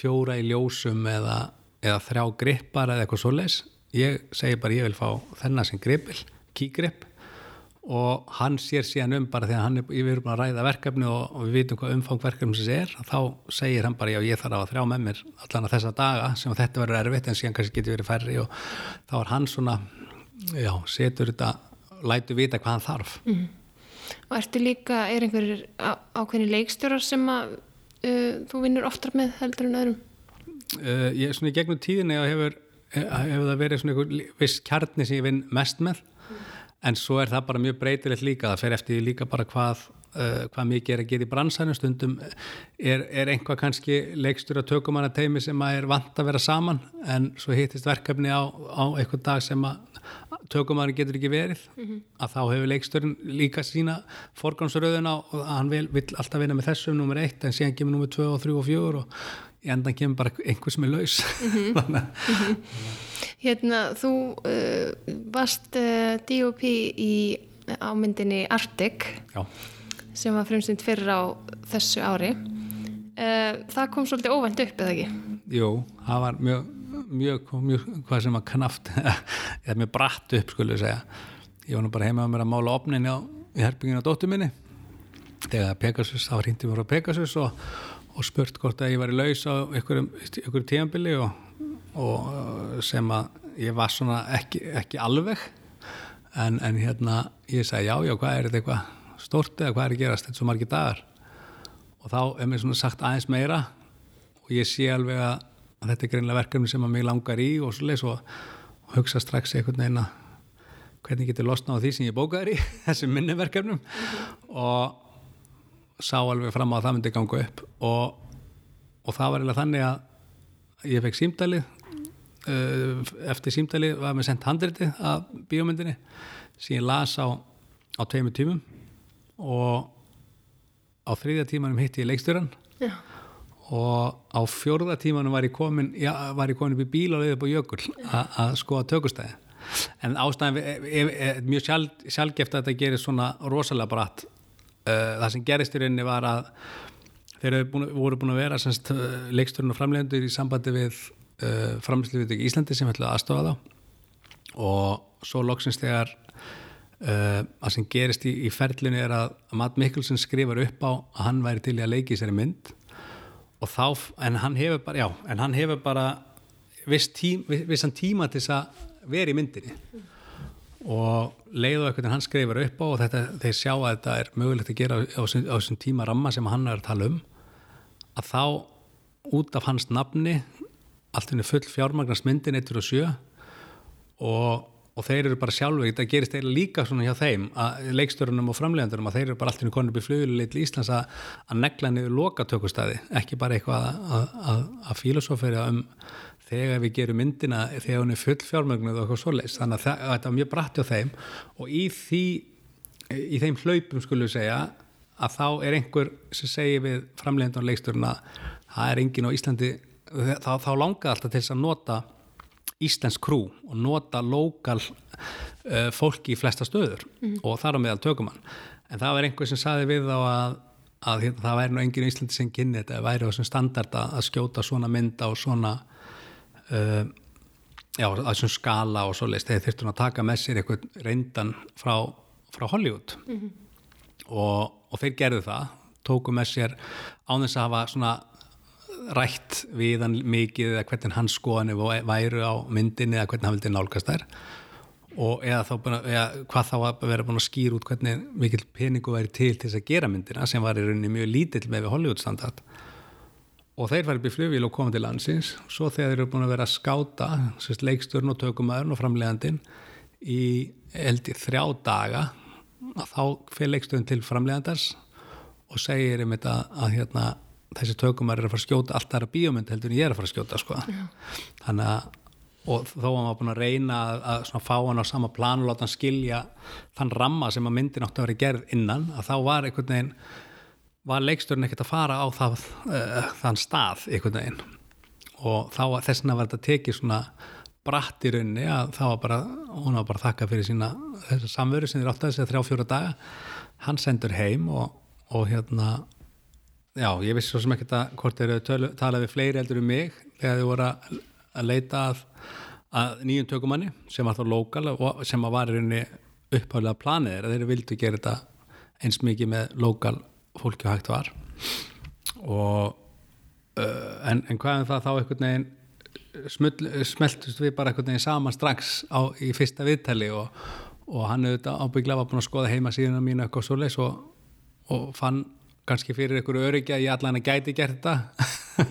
fjóra í ljósum eða, eða þrjá grippar eða eitthvað svo leis ég segi bara ég vil fá þennan sem grippil, kígripp og hann sér síðan um bara þegar hann er, erum að ræða verkefni og við vitum hvað umfang verkefni sem er þá segir hann bara já ég þarf að þrjá með mér allan að þessa daga sem þetta verður erfitt en síðan kannski getur verið færri og þá er hann svona já, setur þetta lætu vita hvað hann þarf mm. Og ertu líka, er einhverjir ákveðni leikstjórar sem að uh, þú vinnur oftar með heldur en öðrum? Uh, ég er svona í gegnum tíðinni og hefur, hefur það verið svona einhver viss kjarni sem ég vinn mest með mm. en svo er það bara mjög breytilegt líka það fer eftir líka bara hvað Uh, hvað mikið er að gera í bransanum stundum er, er einhvað kannski leikstur að tökumanna teimi sem að er vant að vera saman en svo hittist verkefni á, á einhvern dag sem að tökumann getur ekki verið mm -hmm. að þá hefur leiksturinn líka sína forgámsröðuna og hann vil, vil alltaf vinna með þessum nummer eitt en síðan kemur nummer 2 og 3 og 4 og í endan kemur bara einhver sem er laus mm -hmm. mm -hmm. Hérna þú uh, varst uh, DOP í ámyndinni Arctic Já sem var fremsýnd fyrir á þessu ári uh, það kom svolítið óvænt upp eða ekki? Jú, það var mjög, mjög, mjög hvað sem var knaft eða mjög bratt upp skulle ég segja. Ég var nú bara heima með mér að mála opnin á, í herbygginu á dóttu minni. Þegar Pegasus, þá hrýndi mér á Pegasus og, og spurt hvort að ég var í laus á einhverju tíambili og, og sem að ég var svona ekki, ekki alveg. En, en hérna ég sagði já, já, hvað er þetta eitthvað stort eða hvað er að gerast, þetta er svo margir dagar. Og þá er mér svona sagt aðeins meira og ég sé alveg að að þetta er greinlega verkefni sem að mig langar í og svo leys og, hugsa strax einhvern veginn að hvernig getur losna á því sem ég bókaður í þessum minni verkefnum og sá alveg fram á að það myndi ganga upp. Og, og það var eiginlega þannig að ég fekk símdalið uh, eftir símdalið var mér sendt handritið af bíómyndinni sem ég las á, á tveimur tímum. Og á þriðja tímanum hitti ég leikstjóran Já. Og á fjórða tímanum var ég komin, já, var ég komin upp í bíl og leiði upp á jökul að skoða tökustæði en ástæðan er mjög sjálf, sjálfgeft að þetta gerir svona rosalega bratt. Uh, það sem gerist í rauninni var að þeir voru búin að vera semst, leiksturinn og framlegendur í sambandi við uh, framlýslu í Íslandi sem ætlaði aðstofa þá. Og svo loksins þegar uh, að sem gerist í, í ferlinu er að Matt Mikkelsen skrifar upp á að hann væri til í að leiki sér í mynd og þá, en hann hefur bara, já, en hann hefur bara viss tím, vissan tíma til þess að vera í myndinni. Og leiðu eitthvað en hann skrifur upp á og þetta, þeir sjá að þetta er mögulegt að gera á þessum tíma ramma sem hann er að tala um að þá út af hans nafni allt henni full fjármagnast myndin 1 og 7 og, og þeir eru bara sjálfur, þetta gerist eiginlega líka svona hjá þeim, að leikstörunum og framlegandurum að þeir eru bara allt henni konur í fluguleit í Íslands að, að negla niður loka tökustæði ekki bara eitthvað að, að, að filosóferi um þegar við gerum myndina þegar hún er full fjármögnuð og eitthvað svoleiðs þannig að, það, þetta var mjög brætti á þeim. Og í því í þeim hlaupum skulum við segja að þá er einhver sem segir við framlegend og leiksturinn að það er engin á Íslandi. Þá, þá langar alltaf til þess að nota Íslensk krú og nota lokal uh, fólki í flesta stöður mm. og þar á meðal tökumann en það var einhver sem saði við þá að, að hérna, það væri nú engin í Íslandi sem kynni þetta væri á þessum standard að skjóta svona mynda og svona uh, já, að þessum skala og svo leiðist, þeir þurftu að taka með sér eitthvað reyndan frá, frá Hollywood mm -hmm. og, og þeir gerðu það, tóku með sér án þess að hafa svona rætt við hann mikið eða hvernig hans skoðanir væru á myndinni eða hvernig hann vildi nálgast þær. Og eða þá eða hvað þá að vera búin að skýra út hvernig mikil peningu væri til til þess að gera myndina sem var í rauninni mjög lítill með við Hollywood standard. Og þeir fær upp í flugvíl og koma til landsins. Svo þegar þeir eru búin að vera að skáta sérst, leiksturn og tökumæðurn og framlegandin í eldi þrjá daga þá fyrir leiksturn til framlegandars og segir um þetta að hérna, þessi tökumæður er að fara að skjóta allt aðra bíomund heldur en ég er að fara að skjóta sko. þannig að og þó að maður búin að reyna að, að fá hann á sama plan og láta hann skilja þann ramma sem að myndin átti að vera gerð innan að þá var einhvern veginn var leiksturinn ekkert að fara á það, uh, þann stað einhvern veginn. Og þá þess vegna var þetta tekið svona bratt í rauninni að þá var bara hún var bara að þakka fyrir sína samveru sem er átt að þessi þrjá fjóra daga. Hann sendur heim og, og hérna já, ég vissi svo sem ekkert að hvort þeir eru talað við fleiri eldur um mig þegar þau voru að, leita að, að nýjum tökumanni sem var þá lokal og sem var í rauninni uppháðlega planið þeir vildu gera þetta eins mikið með lokal fólki hægt var. Og uh, en, en hvað er um það þá einhvern veginn smeltust við bara einhvern veginn saman strax á, í fyrsta viðtali og, og hann auðvitað ábygglega var búin að skoða heima síðan á mínu eitthvað svo leis og, og fann kannski fyrir einhverju öryggi að ég allan að gæti gert þetta.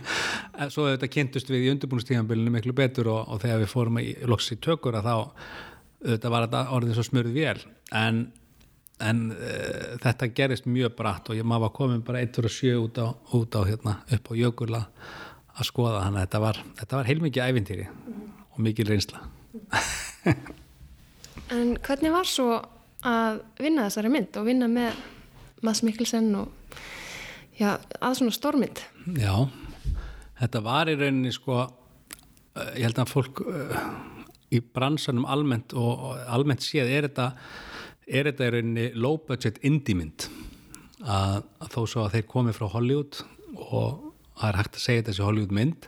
En svo auðvitað kynntust við í undirbúinustíðanbylunum miklu betur og, og þegar við fórum í loks í tökur að þá auðvitað var þetta orðin svo smurð vel en en uh, þetta gerist mjög bratt og ég maður var komin bara 1-7 út á, út á hérna, upp á jökula að skoða þannig að þetta var, þetta var heilmikið ævintýri mm. og mikið reynsla. En hvernig var svo að vinna þessari mynd og vinna með Mads Mikkelsen og já, að svona stórmynd. Já, þetta var í rauninni sko eh, ég held að fólk uh, í bransanum almennt og, almennt séð er þetta er þetta í rauninni low budget indie mynd. Að, að þó svo að þeir komi frá Hollywood og það er hægt að segja þessi Hollywood mynd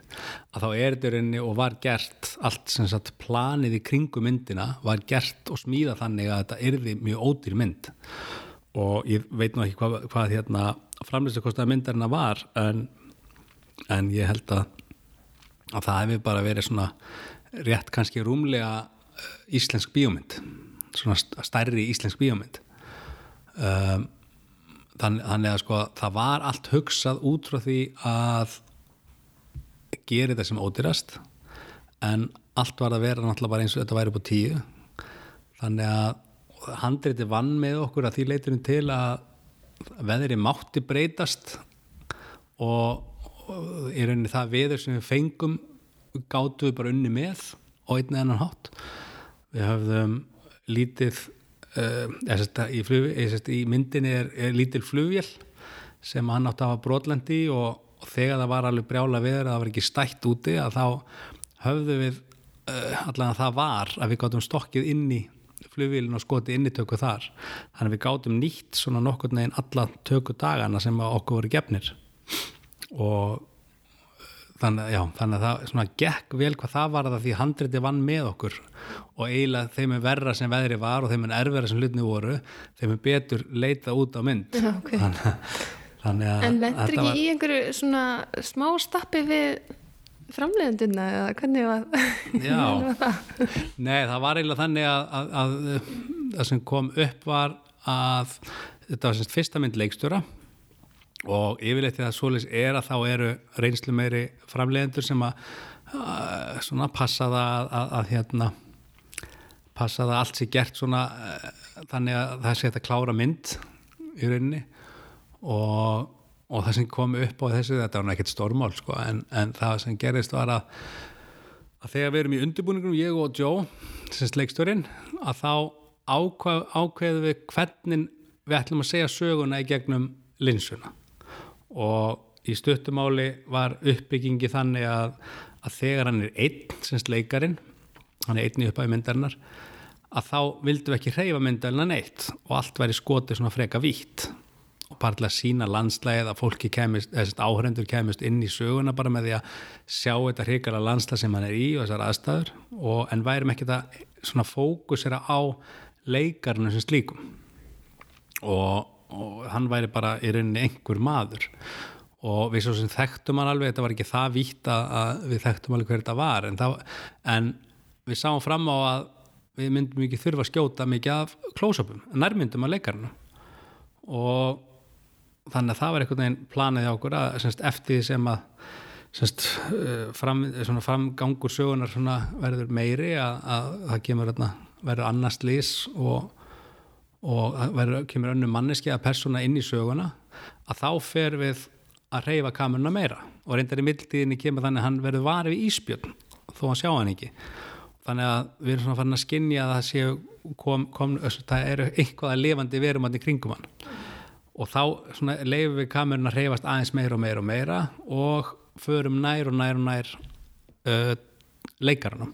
að þá er þetta í rauninni og var gert allt sem sagt planið í kringu myndina var gert og smíða þannig að þetta erði mjög ódýr mynd og ég veit nú ekki hvað, hvað hérna framlýstu kostaða myndarina var en, en ég held að, að það hefur bara verið svona rétt kannski rúmlega eh, íslensk bíómynd svona stærri íslensk bíómynd. Um, þann, þannig að sko það var allt hugsað út frá því að gera þetta sem ódýrast en allt var að vera náttúrulega bara eins og þetta væri upp á tíu. Þannig að handriti vann með okkur að því leiturinn til að veðri mátti breytast og, í rauninni það veður sem við fengum gáttu við bara unni með og einni annan hátt. Við höfðum lítið uh, í, flug, í myndinni er, er lítil flugvél sem hann átti að hafa brotlendi og, og þegar það var alveg brjála veður að það var ekki stætt úti að þá höfðu við uh, allavega það var að við gáttum stokkið inn í flugvílin og skoti innitöku þar. Þannig að við gátum nýtt svona nokkur neginn alla töku dagana sem okkur voru gefnir. Og þannig, já, þannig að það svona gekk vel hvað það var að því handriti vann með okkur. Og eiginlega þeim er verra sem veðri var og þeim er erfera sem hlutni voru þeim er betur leita út á mynd. Okay. þannig, þannig að En lendur ekki var... í einhverju svona smá stappi við framleiðenduna eða hvernig var, Já, var það? nei það var eiginlega þannig að, að, að það sem kom upp var að þetta var semst fyrsta mynd leikstjóra og yfirleitt því að svoleiðis er að þá eru reynslu meiri framleiðendur sem að, að svona passa það að, að hérna passa það allt sé gert svona uh, þannig að það sé að klára mynd í rauninni og, og það sem kom upp á þessu þetta var ekkert stormál sko en, en það sem gerist var að að þegar við erum í undirbúningum, ég og Joe sem leikstjórin, að þá ákvað, ákveðum við hvernig við ætlum að segja söguna í gegnum linsuna. Og í stuttumáli var uppbyggingi þannig að, að þegar hann er einn, semst leikarin hann er einn í upphæfi myndarinnar að þá vildum við ekki hreyfa myndarina neitt og allt væri skotið svona freka vítt bara til að sína landslægið að fólki kemist, áhrendur kemist inn í söguna bara með því að sjá þetta hrikala landslæg sem hann er í og þessar aðstæður. Og en værum ekki það svona fókusera á leikarinu sem slíkum? Og, og hann væri bara í rauninni einhver maður. Og við svo sem þekktum hann alveg, þetta var ekki það vítt að, við þekktum alveg hver þetta var. En, það, en við sáum fram á að við myndum ekki þurfa að skjóta mikið af klósöpum, nærmyndum af leikarinu og þannig að það var einhvern veginn planið á okkur að semst, eftir því sem að semst, fram, framgangur sögunar verður meiri að, að það kemur verður annars lís og, og verður, kemur önnu manneski að persóna inn í söguna að þá fer við að reyfa kameruna meira. Og reyndar í mildtíðinni kemur þannig að hann verður varið í íspjörn þó hann sjá hann ekki. Þannig að við erum svona farin að skinja að það séu kom, kom, það eru einhvað að lifandi verum hann í kringum hann og þá leifum við kamerun að reyfast aðeins meira og meira og meira og förum nær og nær og nær uh, leikarunum.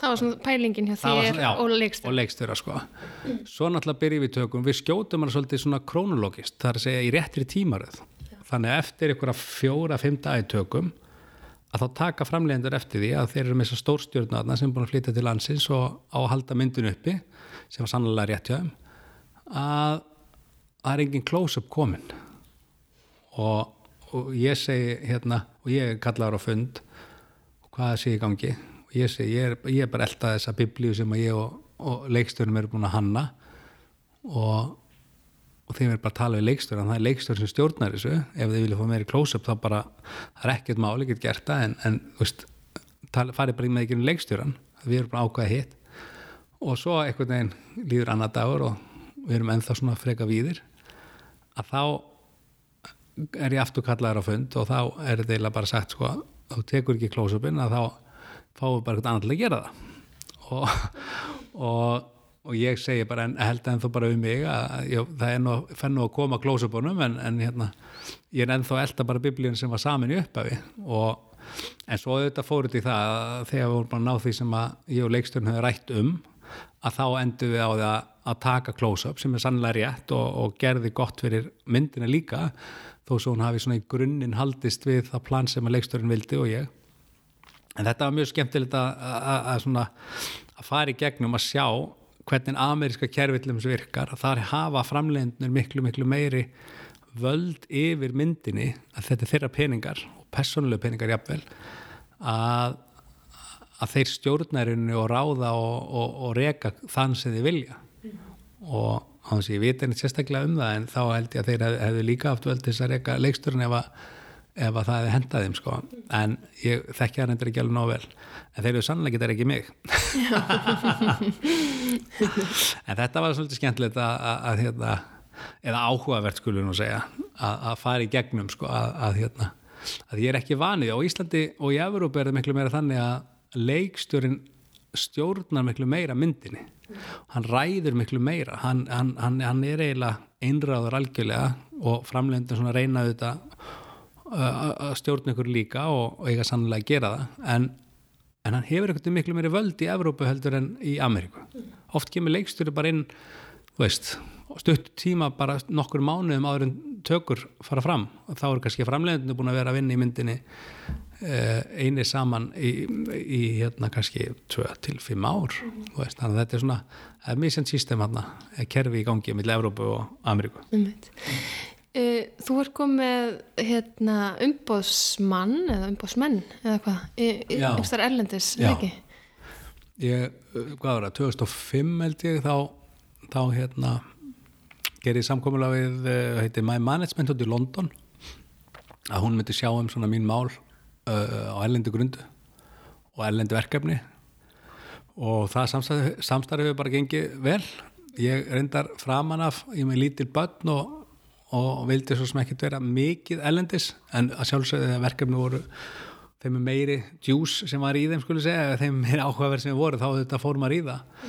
Það var svona pælingin hjá þér svona, já, og leikstöra og leikstöra sko. svo náttúrulega byrjum við tökum við skjótum hann svolítið svona krónologist það er að segja í réttri tímaröð. Þannig að eftir að fjóra, fimm dagi tökum að þá taka framlegendur eftir því að þeir eru með þessar stórstjórnaðna sem er búin að flytja til landsins og á að halda myndun uppi sem var sannlega rétt hjá þeim að það er engin close-up komin. Og, og ég segi hérna og ég kallar á fund og hvað sé í gangi. Og ég segi ég er, ég er bara elda þessa biblíu sem ég og, og leikstjórnum eru búin að hanna. Og og þeim er bara að tala við leikstjóran, það er leikstjóran sem stjórnar þessu, ef þið vilja fá meiri close-up þá bara, það er ekkert máli, ekkert gert það. En, en veist, farið bara með ekki um leikstjóran, við erum bara ákvæða hitt. Og svo einhvern veginn líður annar dagur og við erum ennþá svona freka víðir að þá er ég aftur kallaður á fund og þá er þetta eiginlega bara sagt sko, þú tekur ekki close-upin að þá fáum við bara eitthvað annað til að gera það. Og, og og ég segi bara en held ennþá bara um mig að já, það er nú, fennu að koma klósupunum en, en hérna ég er ennþá elda bara biblíun sem var samin í upphafi. Og en svo auðvitað fóruð í það að þegar við vorum bara náð því sem að ég og leiksturinn höfum rætt um að þá endur við á því að, að taka close-up sem er sannlega rétt og, og gerði gott fyrir myndina líka þó svo hún hafi svona í grunninn haldist við það plan sem að leiksturinn vildi og ég en þetta var mjög skemmtilegt að, að, að, fara í gegnum að sjá hvernig ameríska kervillum sem virkar að þar hafa framlegendunir miklu miklu meiri völd yfir myndinni að þetta er þeirra peningar og personlega peningar jafnvel að, að þeir stjórnærinu og ráða og, og, og reka þann sem þið vilja. Og á þess að ég veit einnig sérstaklega um það en þá held ég að þeir hefðu líka haft völd þess að reka leiksturinn ef að ef að það hefði hendað þeim sko. En ég þekki það reyndir ekki alveg nóg vel. En þeir eru sannlega þetta ekki mig. En þetta var svolítið skemmtilegt að, að, að hérna, eða áhugavert skulum nú segja að, að fara í gegnum sko að, að hérna að ég er ekki vanið. Á Íslandi og í Evrópa er það miklu meira þannig að leikstjórin stjórnar miklu meira myndinni. Hann ræður miklu meira. Hann, hann, hann, hann er eiginlega einráður algjörlega og framlegndin svona reynaðu þetta að stjórna ykkur líka og, og eiga sannlega að gera það. En, en hann hefur eitthvað miklu meiri völd í Evrópu heldur en í Ameríku. Oft kemur leikstjóri bara inn veist, stutt tíma bara nokkur mánuðum áður en tökur fara fram. Og þá eru kannski framlegndinu búin að vera að vinna í myndinni eini saman í, í hérna kannski 2-5 ár mm. veist, þannig að þetta er svona það er misjant sístem hérna, kerfi í gangi með Evrópu og Ameríku mm. Þú ert komið hérna, umbóðsmann eða umbóðsmenn eða hvað einhverstar erlendis, eða ekki? Ég, hvað var það, 2005 held ég þá, þá hérna gerði samkomulega við heiti My Management út í London að hún myndi sjá um svona mín mál á erlendu grundu og erlendu verkefni. Og það samstarfið bara gengið vel. Ég reyndar framan af ég með lítil börn og, og vildi svo sem ekki vera mikið erlendis en að sjálfsögðu þegar verkefni voru þeim er meiri djús sem var í þeim skulle segja, eða þeim er áhugaverð sem voru þá þetta fór maður í það.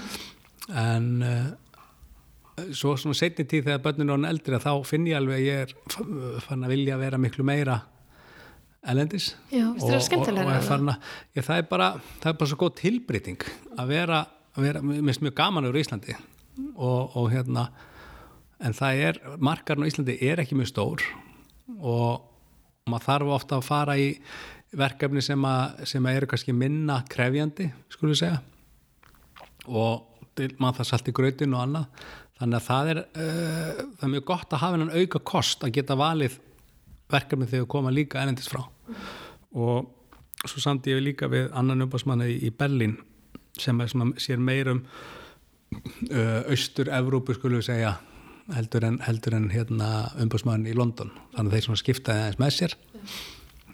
En uh, svo svona setni tíð þegar börnun er eldri þá finn ég alveg að ég er fann að vilja vera miklu meira elendis Já, og, og, og farna, ég, það, er bara, það er bara svo góð tilbreyting að vera, vera mest mjög gaman úr Íslandi. Og, og hérna en það er, markarn á Íslandi er ekki mjög stór. Og maður þarf ofta að fara í verkefni sem, að, sem að eru kannski minna krefjandi, skulum við segja. Og maður það salt í gröðin og annað. Þannig að það er, uh, það er mjög gott að hafa einhvern auka kost að geta valið verkefni þegar koma líka ennendist frá. Og svo samt ég líka við annan umbásmanni í, Berlin sem er svona, sér meirum uh, austur-Evrópu skulum við segja heldur en, heldur en hérna, umbásmann í London. Þannig að þeir svona skiptaði aðeins með sér.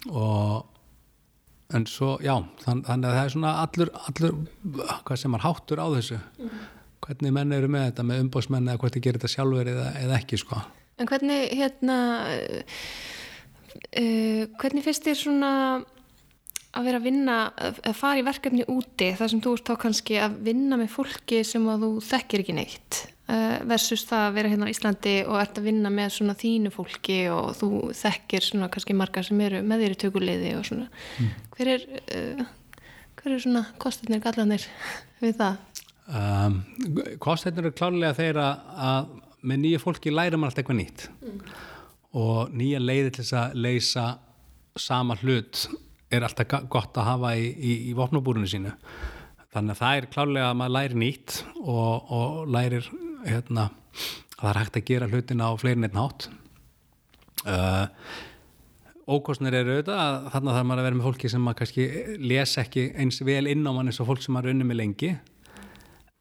Og en svo, já, þann, þannig að það er svona allur, allur hvað sem er háttur á þessu. Hvernig menn eru með þetta með umbásmenn eða hvort þið gerir þetta sjálfur eða, eða ekki sko. En hvernig hérna uh, hvernig finnst þér svona að vera að vinna, að fara í verkefni úti þar sem þú ert þá kannski að vinna með fólki sem að þú þekkir ekki neitt uh, versus það að vera hérna á Íslandi og ert að vinna með svona þínu fólki og þú þekkir svona kannski margar sem eru með þér í tökuleiði og svona mm. hver er uh, hver er svona kostinir gallanir við það? Um, kostinir er klárlega þeirra að með nýja fólki læra maður alltaf eitthvað nýtt mm og nýja leiði til þess að leysa sama hlut er alltaf gott að hafa í, í, í vopnabúrunu sínu. Þannig að það er klálega að maður læri nýtt og, og lærir hérna, að það er hægt að gera hlutina á fleirin einn hátt. Uh, ókostnir eru auðvitað þannig að það er maður að vera með fólki sem maður kannski les ekki eins vel inn á mann eins og fólk sem maður unni með lengi.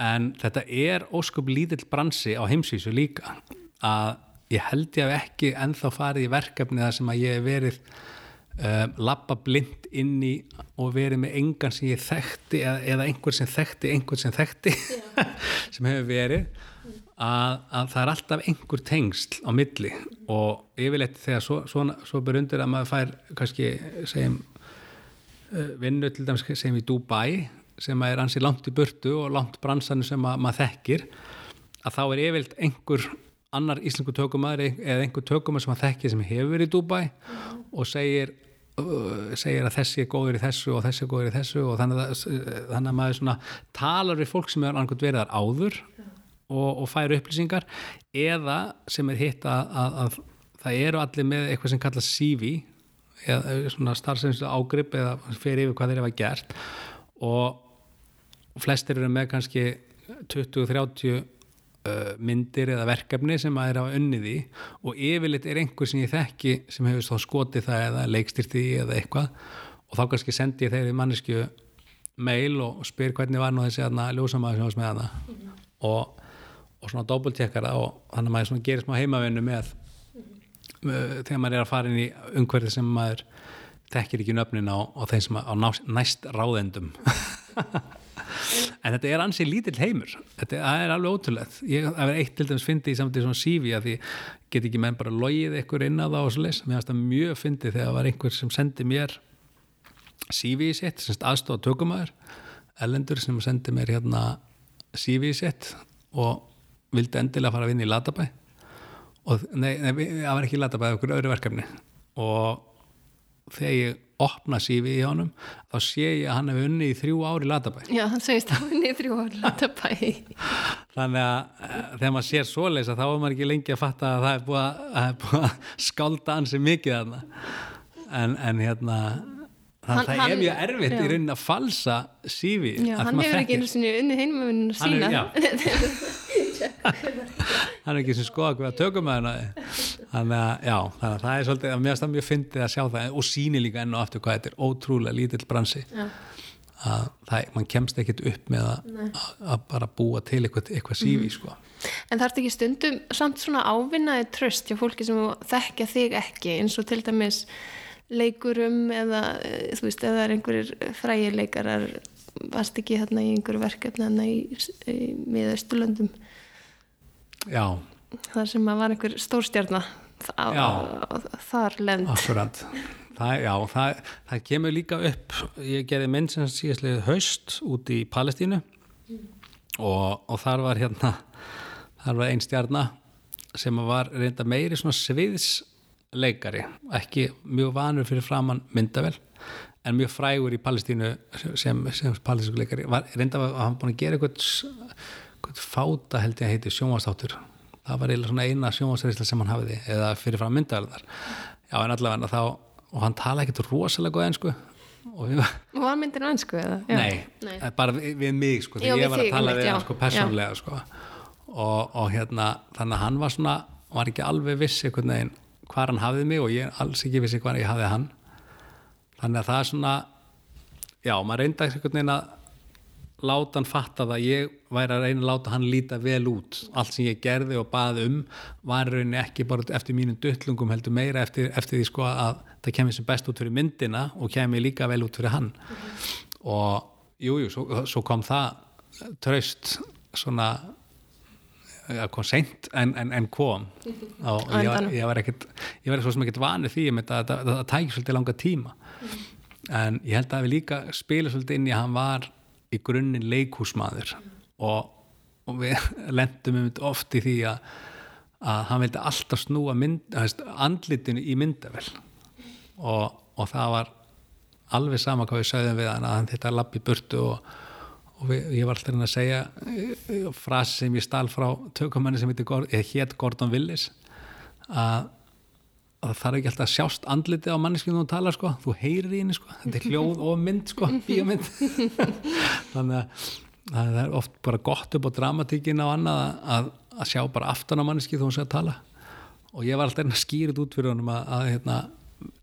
En þetta er ósköp lítill bransi á heimsísu líka að ég held ég hef ekki enþá farið í verkefni þar sem að ég hef verið uh, lappa blind inn í og verið með engan sem ég þekkti eða, eða einhver sem þekkti einhver sem þekkti sem hefur verið að, að það er alltaf einhver tengsl á milli. Og yfirleitt þegar svo, svo, svo berundir að maður fær kannski segjum uh, vinnu til dæmis segjum í Dubai sem er ansi langt í burtu og langt bransannu sem að, maður þekkir að þá er yfirleitt einhver annar íslensku tökumæri eða einhver tökumæri sem hann þekkir sem hefur verið í Dubai mm. og segir, uh, segir að þessi er góður í þessu og þessi er góður í þessu og þannig að, þannig að maður svona talar við fólk sem er annarkot verið þar áður mm. og, og fær upplýsingar eða sem er hitt að, að, að það eru allir með eitthvað sem kallast CV eða svona starfsefnsu ágrip eða fer yfir hvað þeir hefa gert og flestir eru með kannski 20-30 uh, myndir eða verkefni sem að er á önniði og yfirleitt er einhver sem ég þekki sem hefur þá skotið það eða leikstyrti eða eitthvað og þá kannski sendi ég þeirri mannesku mail og spyr hvernig var nú þessi aðna ljósamæður sem var með aðna mm -hmm. og, og svona dobbultjekkara og þannig að maður gerir smá heimavinnu með uh, þegar maður er að fara inn í umhverfið sem maður þekkir ekki nöfnin á, á þeim sem á næst ráðendum en þetta er ansið lítill heimur. Þetta er alveg ótrúlegt. Ég hef eitt til dæmis fyndið í samtíð svona sífi að því get ekki menn bara logið ykkur inn á það og svo leys, mér finnst það mjög fyndið þegar var einhver sem sendi mér sífi í sitt, semst aðstofa tökumæður ellendur sem sendi mér hérna sífi í sitt og vildi endilega fara að vinna í Latabæ. Og nei, það var ekki Latabæ, það var okkur öðru verkefni. Og þegar ég opna sífi í honum þá sé ég að hann hefur unni í þrjú ári Latabæ. Já, hann segist að unni í þrjú ári Latabæ. Þannig að uh, þegar maður sér svoleis að þá er maður ekki lengi að fatta að það er búið að, búið að skálda hansi mikið þarna. En, en hérna að það er mjög erfitt já. í raunin að falsa sífi Já, hann hefur ekki einu sinni unni heimavuninu sína hann er ekki sem skoða hvað tökum með hann þannig að já, þannig að það er svolítið að það mjög fyndið að sjá það og síni líka enn og aftur hvað þetta er ótrúlega lítill bransi já. að það, mann kemst ekkit upp með að, að bara búa til eitthvað, eitthvað sífi mm. sko. En það ert ekki stundum samt svona ávinnaði tröst hjá fólki sem þekkja þig ekki eins og til dæmis leikurum eða þú veist, eða er einhverjir frægileikarar varst ekki hérna í einhverju verkefni hérna í, í miðausturlöndum Já. þar sem að var einhver stórstjarnar þar lend Akkurat það, já, það, það kemur líka upp ég gerði minn sem síðastlega haust út í Palestínu mm. og, og þar var hérna þar var einn stjarnar sem var reynda meiri svona sviðsleikari ekki mjög vanur fyrir framann myndavel en mjög frægur í Palestínu sem, sem palestínuleikari reynda að hann búin að gera eitthvað fáta held ég að heiti sjónvastáttur það var eiginlega svona eina sjónvastarísla sem hann hafiði eða fyrir frá myndaðalar já en allavega þá og hann tala ekkert rosalega góð ennsku og við var myndin á ennsku eða? Nei, nei, bara við, við mig sko því ég var að tala við hann sko persónlega sko. Og, og hérna þannig að hann var svona var ekki alveg vissi hvað hann hafið mig og ég alls ekki vissi hvað ég hafið hann. Þannig að það er svona já, maður reynda einhvern veginn að láta hann fatta það ég væri að reyna að láta hann líta vel út. Allt sem ég gerði og baði um var rauninni ekki bara eftir mínum duttlungum heldur meira eftir, eftir því sko að það kemur sem best út fyrir myndina og kemur líka vel út fyrir hann. Og jújú, jú, svo, svo kom það traust svona kom seint en, en, en kom. Og ég var, ég var ekkert ég var svo sem ekkert vanið því að það tækir svolítið langa tíma. Mm. En ég held að við líka spila svolítið inn í að hann var í grunninn leikúsmaður og, og við lendum um þetta oft í því að, að hann vildi alltaf snúa mynd, andlitinu í myndavel og, og það var alveg sama hvað við sögðum við hann að hann þetta lappi burtu og, og við, ég var alltaf að segja eh, frasi sem ég stál frá tökumanni sem hétt Gordon Willis að það þarf ekki alltaf að sjást andliti á manneskinu og tala sko, þú heyrir í henni sko. Þetta er hljóð og mynd sko, bíomind þannig að það er oft bara gott upp á dramatíkin á annað að, að sjá bara aftan á manneski þú sé að tala. Og ég var alltaf að skýra þetta út fyrir honum að, að hérna,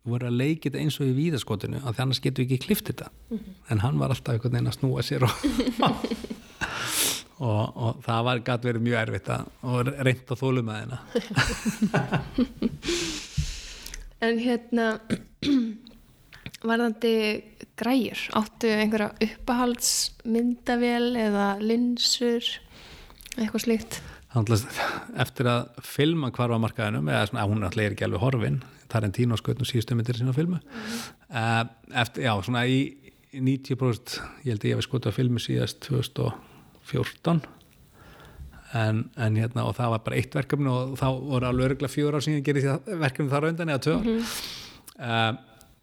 voru að leikja þetta eins og í víðaskotinu að annars getur við ekki klift þetta. Mm -hmm. en hann var alltaf einhvern veginn að snúa sér og, og, og það var gæti verið mjög erfitt að, og reynd að þólu með hennar en hérna varðandi græjur áttu einhverja uppahaldsmyndavél eða linsur eitthvað slíkt? Eftir að filma hvarfamarkaðinum eða svona, hún er alltaf ekki alveg horfin Tarantino skautum síðustu myndir sína filmu. Mm. eftir, já, svona í 90% ég held að ég hef skautu að filmu síðast 2014 en, en hérna og það var bara eitt verkefni og þá voru alveg örgulega fjóra ár síðan gerði því verkefni þar raundan eða tvö mm -hmm. uh,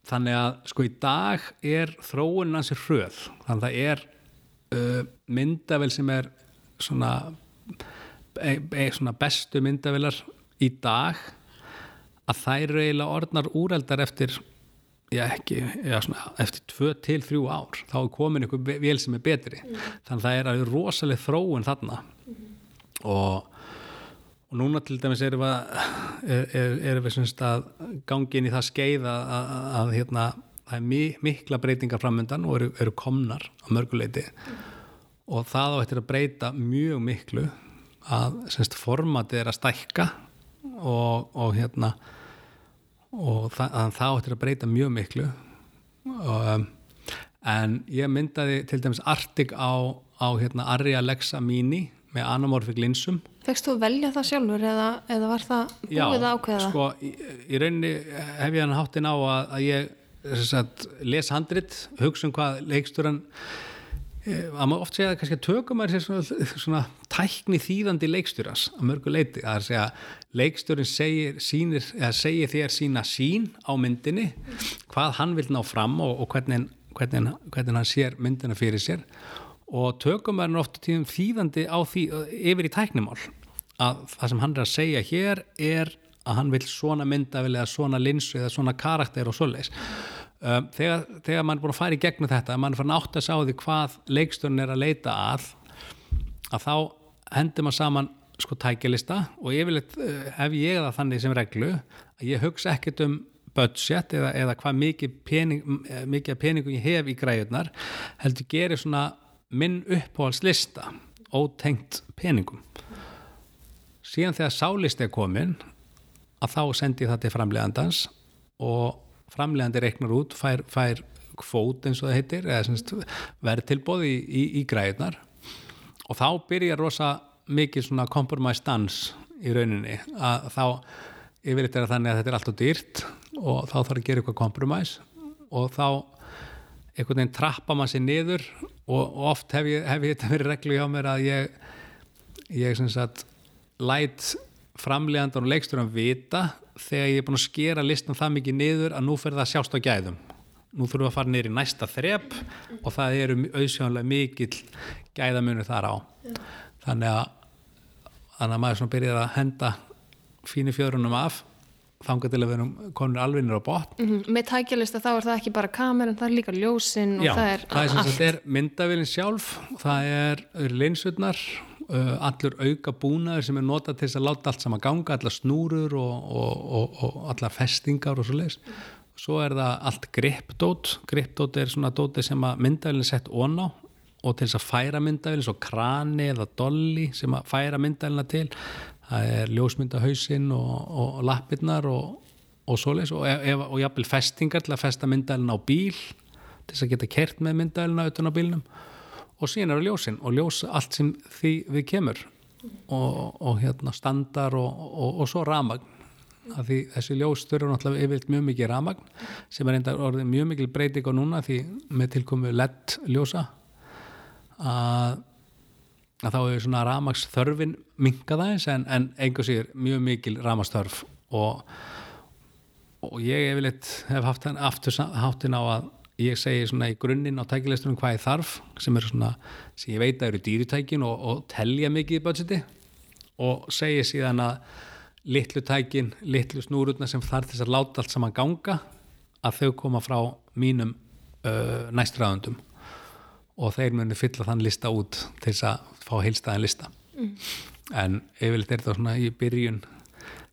þannig að sko í dag er þróunin hans er hröð. Þannig að það er uh, myndavel sem er svona, e, e, svona bestu myndavelar í dag að þær eiginlega orðnar úreldar eftir já ekki, já svona eftir 2-3 ár. Þá er komin einhver vel sem er betri. Mm. þannig að það er rosalega þróun þarna. Mm og, og núna til dæmis erum við, er, er við að gangi inn í það skeið að, að, að hérna, það er mikla breytingar framöndan og eru, eru komnar á mörguleiti mm. og það á eftir að breyta mjög miklu að semst formatið er að stækka og, og hérna og það, það áttir að breyta mjög miklu um, en ég myndaði til dæmis Arctic á, á hérna, Arri Alexa Mini með anamorfik linsum. Fekst þú að velja það sjálfur eða, eða var það búið að ákveða? Já, sko, í, í rauninni hef ég hann háttin á að, að ég sagt, les handrit, hugsa um hvað leikstur Eh, að maður oft segja að kannski að tökum að svona, svona tækni þýðandi leikstjóras að mörgu leiti, að segja leikstjórin segir, sínir, segir þér sína sín á myndinni hvað hann vil ná fram og, og hvernig, hvernig, hvernig hann sér myndina fyrir sér og tökum hann ofta tíðum þýðandi á því yfir í tæknimál. Að það sem hann er að segja hér er að hann vil svona mynda eða svona linsu eða svona karakter og svoleiðis. Um, þegar, þegar mann er búin að fara í gegnum þetta mann er farin átt að sá því hvað leiksturinn er að leita að að þá hendur maður saman sko tækjalista og yfirleitt uh, hef ég það þannig sem reglu að ég hugsa ekkert um budget eða, eða hvað mikið, pening, eh, mikið peningum ég hef í græðunar heldur gerir svona minn uppáhaldslista ótengt peningum. Síðan þegar sálist er komin að þá sendi það til framlegandans og framlegandi reiknar út, fær, fær kvót eins og það heitir, eða verð tilbóð í, í, í græðunar og þá byrjar rosa mikið svona compromise dans í rauninni. Að þá yfirleitt er þannig að þetta er alltaf dýrt og þá þarf að gera eitthvað compromise. Og þá einhvern veginn trappa maður sér niður og, oft hef ég, hef ég þetta verið reglu hjá mér að ég ég sagt læt framlegandan og leiksturum vita þegar ég er búin að skera listan það mikið niður að nú fer það sjást á gæðum. Nú þurfum við að fara niður í næsta þrepp og það eru auðsjónlega mikill gæðamunur þar á. Þannig að þannig að maður byrjaði að henda fínu fjörunum af þanga til að við erum konur alvinnir á bot mm -hmm. Með tækjalista þá er það ekki bara kameran, það er líka ljósinn og Já, það er það er, er myndavillin sjálf, það er, er linsutnar Uh, allur auka búnaður sem er notað til þess að láta allt saman ganga, allar snúrur og, og, og, og allar festingar og svo leiðis. Svo er það allt gripdót, gripdót er svona dóti sem að myndavælinn sett ón á og til þess að færa myndavælinn, svo krani eða dolli sem að færa myndavælina til, það er ljósmyndahausinn og lappirnar og svo leiðis og jafnvel festingar til að festa myndavælina á bíl til þess að geta kert með myndavælina utan á bílnum. Og síðan eru ljósinn og ljós allt sem því við kemur. Og, og hérna standar og, og, og svo ramagn að því þessi ljós þurfa náttúrulega yfirlt mjög mikið ramagn sem er enda orðið mjög mikil breyting á núna því með tilkomu LED ljósa að, að þá er svona ramags þörfin mingaðaðins en, en einhver sér mjög mikil ramagsþörf og og ég yfirleitt hef haft háttin á að ég segi svona í grunninn á tækilegstunum hvað ég þarf sem er svona, sem ég veit að eru dýritækin og, og telja mikið í budgeti. Og segi síðan að litlu tækin, litlu snúrutna sem þarf þess að láta allt saman ganga að þau koma frá mínum uh, næstræðundum og þeir muni fylla þann lista út til þess að fá heilstæðin lista. Mm. en yfirleitt er það svona í byrjun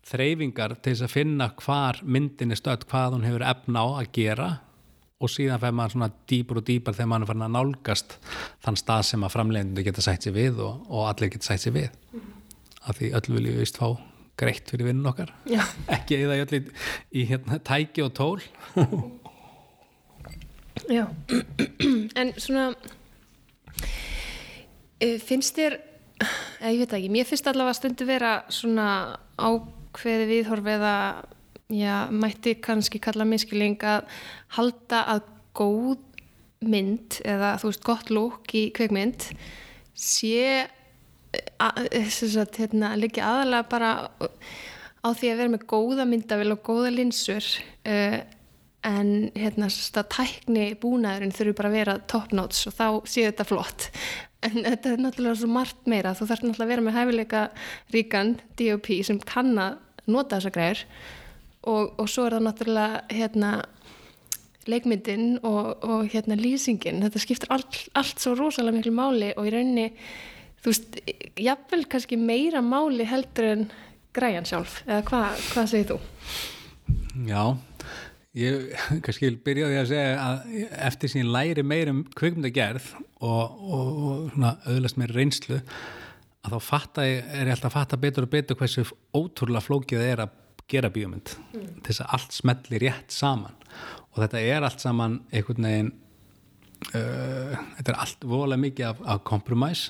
þreyfingar til þess að finna hvar myndin er stödd, hvað hún hefur efna á að gera og síðan fer maður svona dýpur og dýpar þegar maður er farin að nálgast þann stað sem að framlegendu geta sætt sér við og, og allir geta sætt sér við. Mm. Af því öll vil ég vist fá greitt fyrir vinnun okkar. Já. ekki eða öll í, í hérna, tæki og tól Já. En svona eh, finnst þér ég veit ekki, mér finnst allavega stundu vera svona ákveði viðhorf eða já, mætti kannski kalla miskiling að halda að góð mynd eða þú veist gott lúk í kveikmynd sé að hérna, liggja aðalega bara á því að vera með góða myndavil og góða linsur uh, en hérna tækni búnaðurinn þurfi bara að vera top notes og þá séu þetta flott. En þetta er náttúrulega svo margt meira. Þú þarf náttúrulega að vera með hæfileika ríkan DOP sem kann að nota þessa græður og, og svo er það náttúrulega hérna leikmyndin og, og hérna lýsingin, þetta skiptir allt, allt svo rosalega miklu máli og í rauninni þú veist, jafnvel kannski meira máli heldur en græjan sjálf, eða hvað hva segir þú? Já ég kannski byrjaði að segja að eftir sín læri meira um kveikmyndagerð og, og svona, auðvitað með reynslu að þá fatta ég, er ég alltaf að fatta betur og betur hversu ótrúlega flókið það er að gera bíómynd. Til þess að allt smelli rétt saman. Og þetta er allt saman einhvern veginn uh, þetta er allt voðalega mikið af, af kompromæs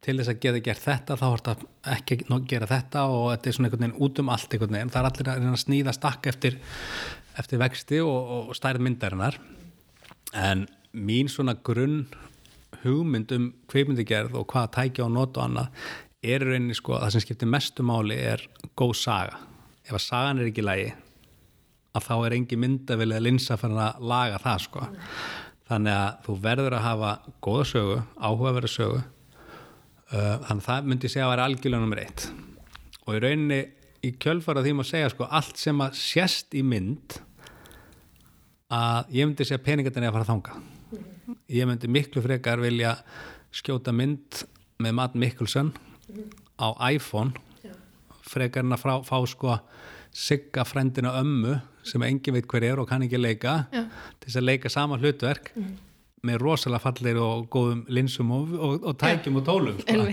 til þess að geta gert þetta þá er þetta ekki að gera þetta og þetta er svona einhvern veginn út um allt einhvern veginn. Það er allir að, að snýða stakk eftir, eftir vexti og, og stærð myndarinnar. En mín svona grunn hugmynd um kveipmyndigerð og hvaða tækja og nota og annað er rauninni sko að það sem skiptir mestu máli er góð saga. Ef að sagan er ekki lægi að þá er engi myndavili að linsa fyrir að laga það sko. Þannig að þú verður að hafa góða sögu, áhugaverða sögu. Uh, þannig að það myndi segja að vera algjörlega nummer eitt. Og í rauninni í kjölfara því maður segja sko allt sem að sérst í mynd að ég myndi segja peningatinni að fara að þanga ég myndi miklu frekar vilja skjóta mynd með Matt Mikkelsen á iPhone frekar en að frá, fá sko sigga frendina ömmu sem engin veit hver er og kann ekki leika Já. til þess að leika sama hlutverk mm. Með rosalega fallir og góðum linsum og, og, og tækjum og tólum sko.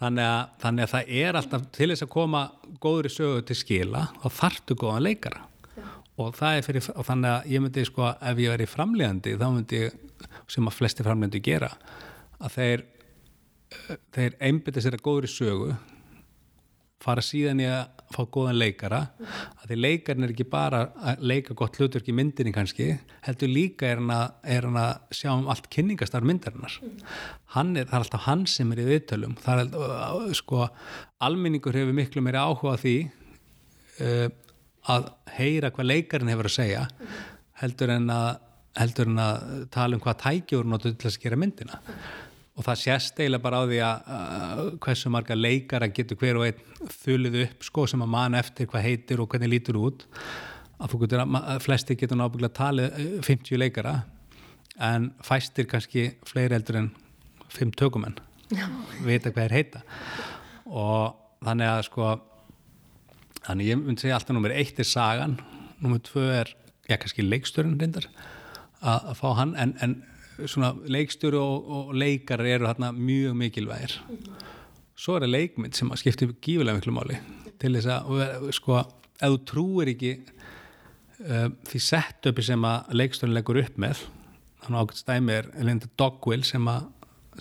þannig, að, þannig að það er alltaf til þess að koma góður í sögu til skila og þartu góðan leikara ja. og það er fyrir og þannig að ég myndi sko ef ég er í framlegandi þá myndi ég sem að flesti framlegandi gera að þeir þeir einbita sér að góður í sögu fara síðan í að fá góðan leikara að því leikarinn er ekki bara að leika gott hlutverk í myndinni kannski heldur líka er hann að, er hann að sjá um allt kynningastar myndarinnar. Hann er, það er alltaf hann sem er í viðtölum. Það er sko alminningur hefur miklu meiri áhuga því uh, að heyra hvað leikarinn hefur að segja heldur en að heldur en að tala um hvað tækjur notur til að skera myndina og það sést eiginlega bara á því að uh, hversu marga leikara getur hver og einn þulluð upp sko sem að manna eftir hvað heitir og hvernig lítur út. Að getur að flesti getur náttúrulega talið 50 uh, leikara en fæstir kannski fleiri eldur en 5 tökumenn. Vita hvað er heita. Og þannig að sko þannig ég myndi segja alltaf nummer 1 er sagan nummer 2 er, já kannski leikstörun reyndar að, að fá hann. En, en svona leikstjóru og, og leikar eru hérna mjög mikilvægir. Svo er það leikmynd sem skiptir gífilega miklu máli til þess að sko, ef þú trúir ekki uh, því setupi sem að leikstjórun leggur upp með þannig ákveðst stæmi er Linda Dogwill sem að,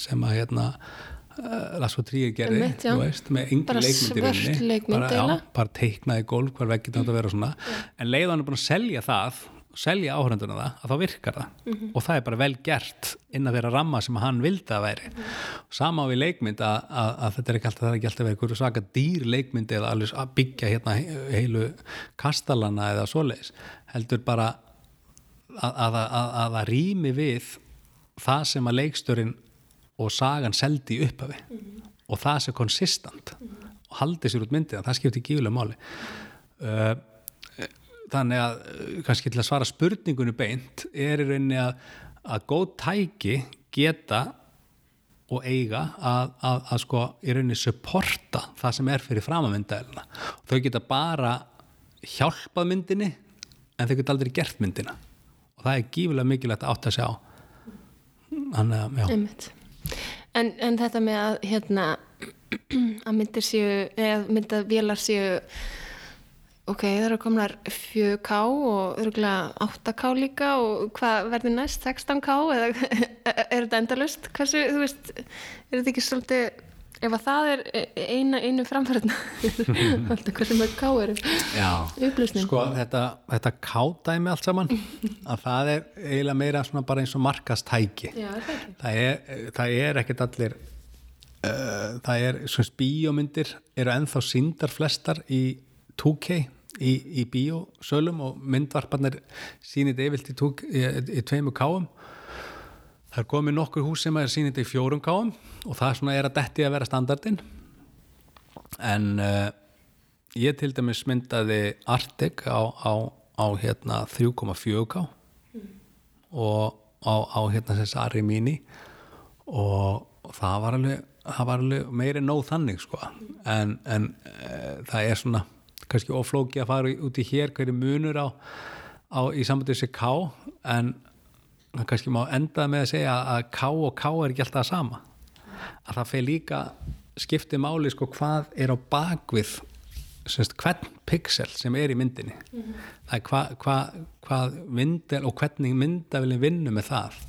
sem að hérna uh, Lasso Trier gerði Mitt, veist, með yngi leikmyndir bara, bara teiknaði gólf hver vekkit nátt að vera svona. En leiðan er búin að selja það selja áhörnduna það, að þá virkar það. Mm -hmm. og það er bara vel gert inn að vera ramma sem hann vildi að veri mm -hmm. sama á við leikmynd að, að, að þetta er ekki alltaf, það er ekki alltaf verið hverju svaka dýr leikmynd eða að byggja hérna heilu kastalana eða svoleiðis, heldur bara að það rými við það sem að leikstörin og sagan seldi uppafi mm -hmm. og það sé konsistant og haldi sér út myndið, það skiptir gífulega máli. Uh, þannig að eh, kannski til að svara spurningunni beint er í rauninni að, að góð tæki geta og eiga að, að, að sko í rauninni supporta það sem er fyrir framamyndaðilina þau geta bara hjálpað myndinni en þau geta aldrei gert myndina. Og það er gífilega mikilvægt átt að sjá þannig en, en þetta með að hérna að myndir séu eða myndavélar séu ok, það eru komnar 4K og örgulega 8K líka og hvað verður næst? 16K eða er þetta endalust hversu, þú veist, er þetta ekki svolítið ef að það er eina einu framfærðna alltaf hversu mjög K eru? Upplýsning sko þetta, þetta K-dæmi allt saman að það er eiginlega meira bara eins og markastæki. Já, það er, það er ekkert allir uh, það er, svona bíómyndir eru enþá síndar flestar í 2K í, í bíósölum og myndvarparnir sínit evilt í, í, í tveimu káum það er komið nokkur hús sem er sínit í fjórum káum og það svona er að detti að vera standardin en uh, ég til dæmis myndaði Arctic á, á, á hérna 3,4 ká mm. og á, á hérna þessi Ari Mini og, og það var alveg, alveg meiri nóð þannig sko en, en uh, það er svona kannski oflóki að fara út í hér hverju munur á, á í sambandu þessi K en kannski má enda með að segja að K og K er ekki alltaf sama. Að það fyrir líka skipti máli sko hvað er á bakvið semst, hvern pixel sem er í myndinni. Það er hvað hva, hva myndel og hvernig mynda viljum vinna með það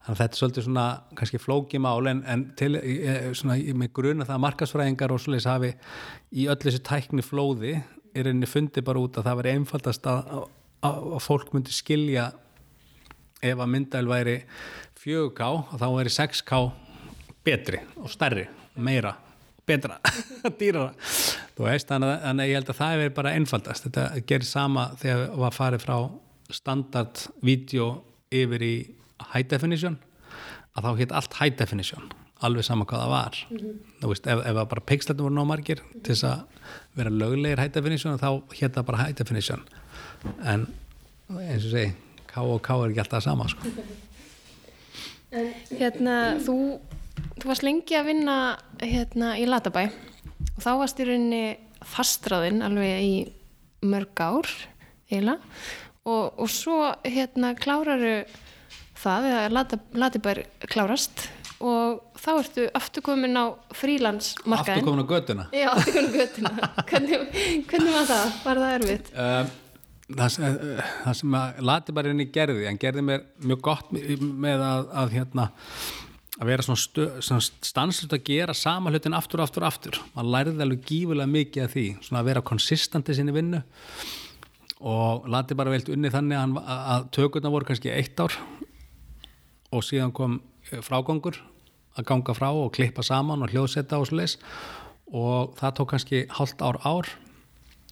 þannig að þetta er svolítið svona kannski flóki mál en, en til, ég, svona, með gruna það að markasfræðingar og svolítið hafi í öllu þessu tækni flóði er einni fundi bara út að það veri einfaldast að, að, að fólk myndi skilja ef að myndæl væri 4K og þá væri 6K betri og stærri, meira betra, dýrara. Þú veist, þannig að ég held að það er bara einfaldast, þetta gerir sama þegar það var farið frá standard vídeo yfir í high definition, að þá hitt allt high definition, alveg sama hvað það var mm -hmm. þú veist, ef, ef bara pixelatum voru nómargir til þess að vera löglegir high definition, þá hitt það bara high definition en eins og segi K og K er ekki alltaf sama sko. En hérna, þú þú varst lengi að vinna hérna í Latabæ og þá varst í rauninni fastráðinn alveg í mörg ár eiginlega og, og svo hérna kláraru það eða Latabær klárast. Og þá ertu aftur komin á frílandsmarkaðin Aftur komin á göttuna Já, aftur komin á göttuna hvernig, hvernig var það? Var það erfitt? Um, það, það sem að Latabærinni gerði, hann gerði mér mjög gott með að, að hérna að vera svona, stanslut að gera sama hlutin aftur, aftur, aftur. Maður læriði alveg gífulega mikið af því svona að vera konsistandi sinni vinnu. Og lati bara veilt unni þannig að, að tökurna voru kannski eitt ár og síðan kom frágangur að ganga frá og klippa saman og hljóðsetta og sluðis og það tók kannski halvt ár ár.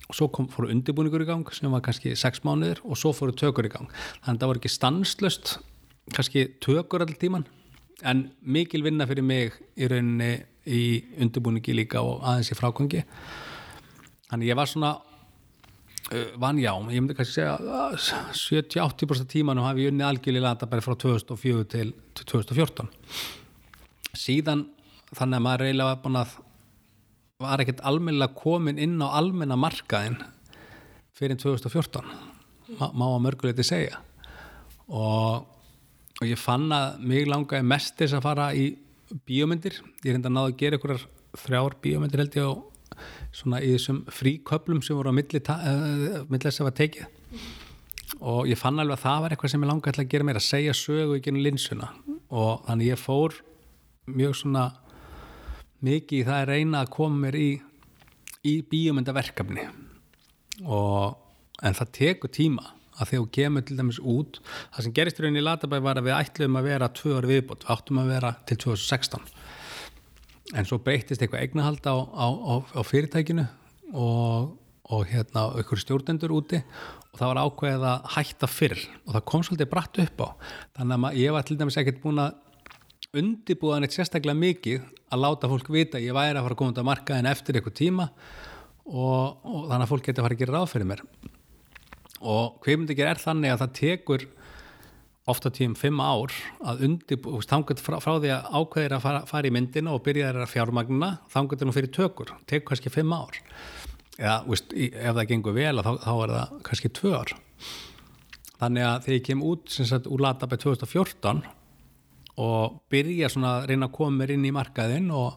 Og svo kom, fóru undirbúningur í gang sem var kannski sex mánuðir og svo fóru tökur í gang. Þannig að það voru ekki stanslust kannski tökur all tíman en mikil vinna fyrir mig í rauninni í undirbúningi líka og aðeins í frákvöngi þannig ég var svona vann já, ég myndi kannski segja 70-80% tímanum hafi ég unni algjörlega bara frá 2004 til 2014 síðan þannig að maður reyla var búin að var ekkert almennilega komin inn á almenna markaðin fyrir 2014 má, að mörguleiti segja. Og og ég fann að mig langaði mest þess að fara í bíómyndir. Ég reynda að náða að gera ykkur þrjár bíómyndir held ég og svona í þessum fríköplum sem voru á milli uh, þess að var tekið. Og ég fann alveg að það var eitthvað sem ég langaði að gera mér að segja sögu í genið linsuna. Og þannig ég fór mjög svona mikið í það að reyna að koma mér í í bíómyndaverkefni. Og en það tekur tíma að þegar þú kemur til dæmis út það sem gerist í rauninni í Latabæ var að við ætlum að vera tvö orði viðbót, við áttum að vera til 2016 en svo breytist eitthvað eignahald á, á, á, á fyrirtækinu og, og hérna ykkur stjórnendur úti og það var ákveðið að hætta fyrr og það kom svolítið bratt upp á. Þannig að ég var til dæmis ekkert búin að undibúðan eitt sérstaklega mikið að láta fólk vita ég væri að fara að koma út að markaðin eftir eitthvað tíma og, og þannig að fólk geti að fara að gera ráð fyrir mér. Og kveimundikir er þannig að það tekur ofta tíum fimm ár að undirbú, þangat frá, frá því að ákveðir að fara, fara í myndina og byrjaðir að fjármagnina þangat er nú fyrir tökur, tekur kannski fimm ár. Eða veist, ef það gengur vel þá, þá er það kannski tvö ár. Þannig að þegar ég kem út sagt, úr Latabæ 2014 og byrja svona að reyna að koma mér inn í markaðinn og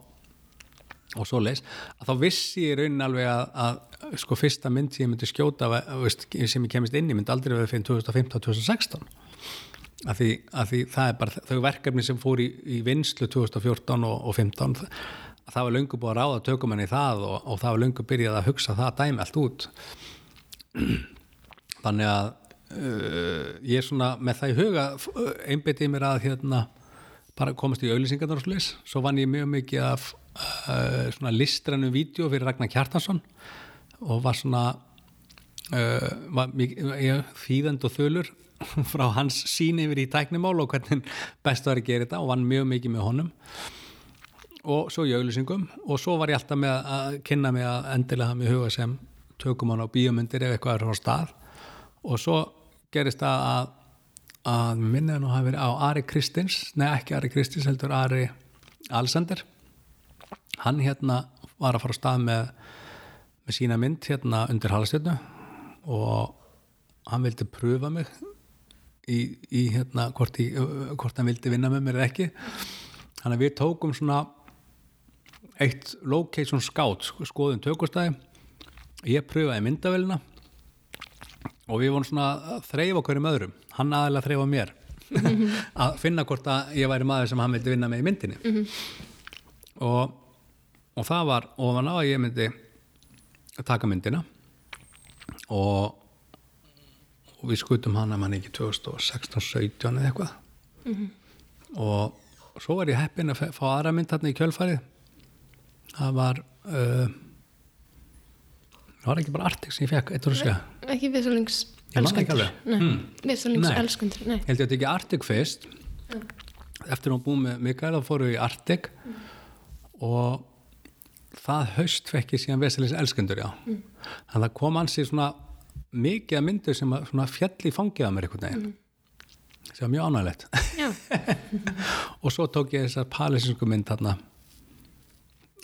og svo leis, að þá vissi ég raunin alveg að, að sko fyrsta mynd sem ég myndi skjóta veist, sem ég kemist inn í myndi aldrei verið fyrir 2015-2016 af því, að því það er bara þau verkefni sem fór í, í vinslu 2014 og, og 15 það var löngu búið að ráða tökumann í það og, og það var löngu byrjað að hugsa það dæmi allt út. Þannig að uh, ég er svona með það í huga einbetið mér að hérna komast í auðlýsingarnar og slús svo vann ég mjög mikið af uh, listrannum vídeo fyrir Ragnar Kjartansson og var svona uh, var mikið þýðend og þölur frá hans sín yfir í tæknimál og hvernig best var að gera þetta og vann mjög mikið með honum. Og svo í auðlýsingum og svo var ég alltaf með að kynna mig að endilega með huga sem tökum hann á bíomundir ef eitthvað er á stað. Og svo gerist það að að minna nú hafi verið á Ari Kristins nei ekki Ari Kristins heldur Ari Alsander hann hérna var að fara á stað með, með sína mynd hérna undir halastjörnu og hann vildi pröfa mig í, í hérna hvort, í, hvort hann vildi vinna með mér eða ekki. Þannig að við tókum svona eitt location scout skoðum tökustæði. Ég pröfaði myndavélina og við vorum svona að þreyfa okkur um öðrum. Hann aðeins að þreyfa mér. Að finna hvort að ég væri maður sem hann vildi vinna með í myndinni. Og, og það var ofan á að ég myndi taka myndina. Og, og við skutum hana mann ekki 2016-17 eða eitthvað. Og svo var ég heppin að fá aðra mynd þarna í kjölfarið. Það var uh, það var ekki bara Arctic sem ég fekk eitt og að segja Ekki ekki elskundur. Mm. viðsölings Nei. elskundur. Ég held ég að þetta ekki Arctic fyrst? Eftir að búið með Mikael þá fóru við í Arctic og það haust fekk ég síðan Veselins elskundur já. Þannig að það kom ansi svona mikið að myndu sem að svona fjall í fangið að mér einhvern veginn. Sem var mjög ánægilegt og svo tók ég þessar palesinsku mynd þarna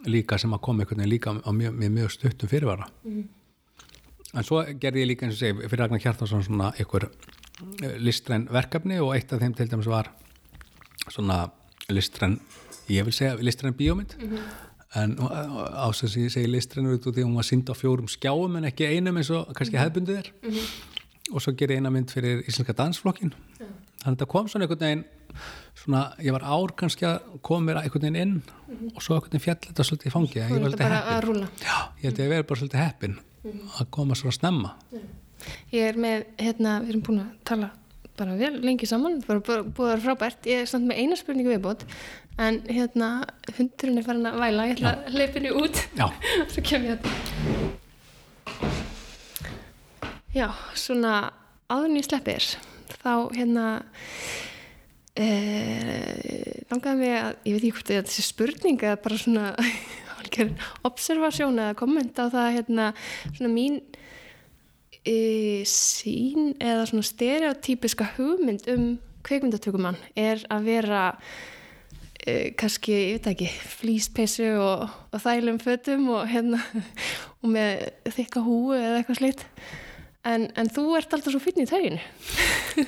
líka sem að koma einhvern veginn líka á mjög, mjög, mjög stuttum fyrirvara. En svo gerði ég líka eins og segi fyrir Ragnar Kjartarsson svona einhver eh, listræn verkefni og eitt af þeim til dæmis var svona listræn ég vil segja listræn bíómynd en ásins ég segi listræn út úr því að hún var synd á fjórum skjáum en ekki einum eins og kannski hefðbundið er. Og svo gerði ég eina mynd fyrir Íslenska dansflokkin þannig að þetta kom svona einhvern veginn svona, ég var ár kannski að koma mér einhvern veginn inn og svo einhvern veginn fjall þetta svolítið í fangi ég bara að ég held vera bara svolítið heppin að koma svo snemma. Ég er með, hérna, við erum búin að tala bara vel lengi saman, bara bú- búið að vera frábært. Ég er samt með eina spurningu viðbót, en hérna, hundurinn er farin að væla, ég ætla að hleypa henni út, já, svo kem ég að Já, svona áður en ég sleppi þér, þá hérna, eh, langaði mig að, ég veit ekki hvort þetta sé spurning eða bara svona observasjón eða komment á það hérna, svona mín e, sín eða svona stereotypiska hugmynd um kveikmyndatökumann er að vera e, kannski, ég veit ekki flýspessu og, og þælum fötum og hérna og með þykka húu eða eitthvað slitt en, en þú ert alltaf svo finn í tauginu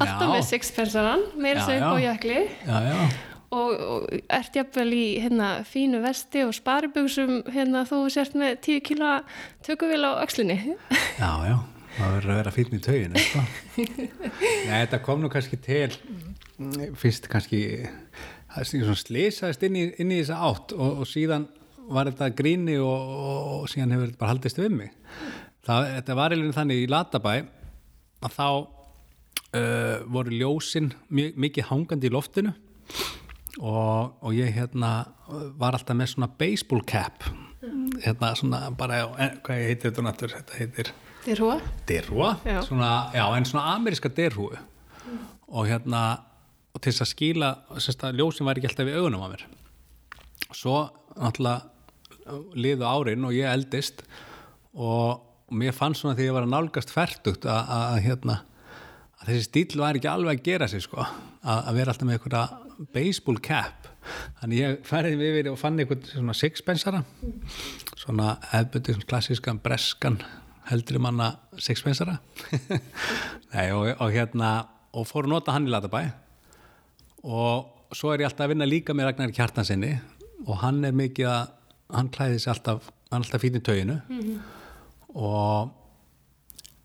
alltaf með sixpensaran meira á já. jakli já, já og, og ert jafnvel í hérna, fínu vesti og sparibugsum hérna, þú sért með 10 kilo tökuvél á öxlinni. Já, já, það verður að vera fínn í tauginu sko. Nei, þetta kom nú kannski til fyrst kannski slisaðist inn inn í þessa átt og, og síðan var þetta gríni og, og, síðan hefur þetta bara haldist við mig. Það, þetta var eiginlega þannig í Latabæ að þá uh, voru ljósin mjög, mikið hangandi í loftinu og, og ég hérna var alltaf með svona baseball cap. Hérna svona bara, eh, hvað heitir þetta náttúr þetta heitir derhúa, Já. svona, já, en svona ameríska derhúu. Og hérna og til þess að skýla, sérst að ljósin væri ekki alltaf í augunum á mér. Svo náttúrulega liðu árin og ég eldist og, og mér fannst svona því ég var að nálgast færtugt að hérna að þessi stíl var ekki alveg að gera sig sko, að, að vera alltaf með einhverja baseball cap. Þannig ég færði mig yfir og fann einhvern svona sixpensara svona hefbundi, svona klassískan breskan heldri manna sixpensara. Nei, og, og hérna og fór að nota hann í Latabæ og svo er ég alltaf að vinna líka með Ragnar Kjartansinni og hann er mikið að hann klæði sig alltaf, hann er alltaf fín í tauginu. Og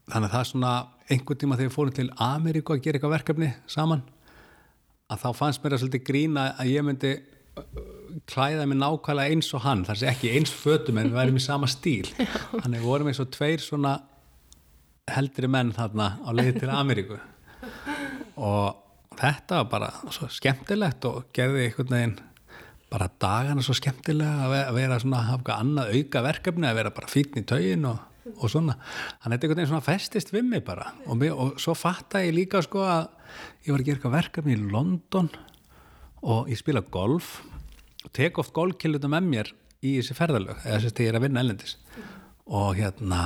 þannig að það er svona einhvern tíma þegar við fórum til Ameríku að gera eitthvað verkefni saman að þá fannst mér að svolítið grína að ég myndi uh, klæða mig nákvæmlega eins og hann. Þar sé ekki eins fötum en við værum í sama stíl. Þannig við vorum eins og tveir svona heldri menn þarna á leiði til Ameríku. Og þetta var bara svo skemmtilegt og gerði einhvern veginn bara dagana svo skemmtilega að ve- að vera svona að hafa annað auka verkefni að vera bara fítn í taugin og, og svona. Að þetta einhvern veginn svona festist við mig bara. Og, mig, og svo fatta ég líka sko að ég var að gera verkefni í London og ég spila golf. Og tek oft golfkilluta með mér í þessi ferðalög eða þess að ég er að vinna ellendis og hérna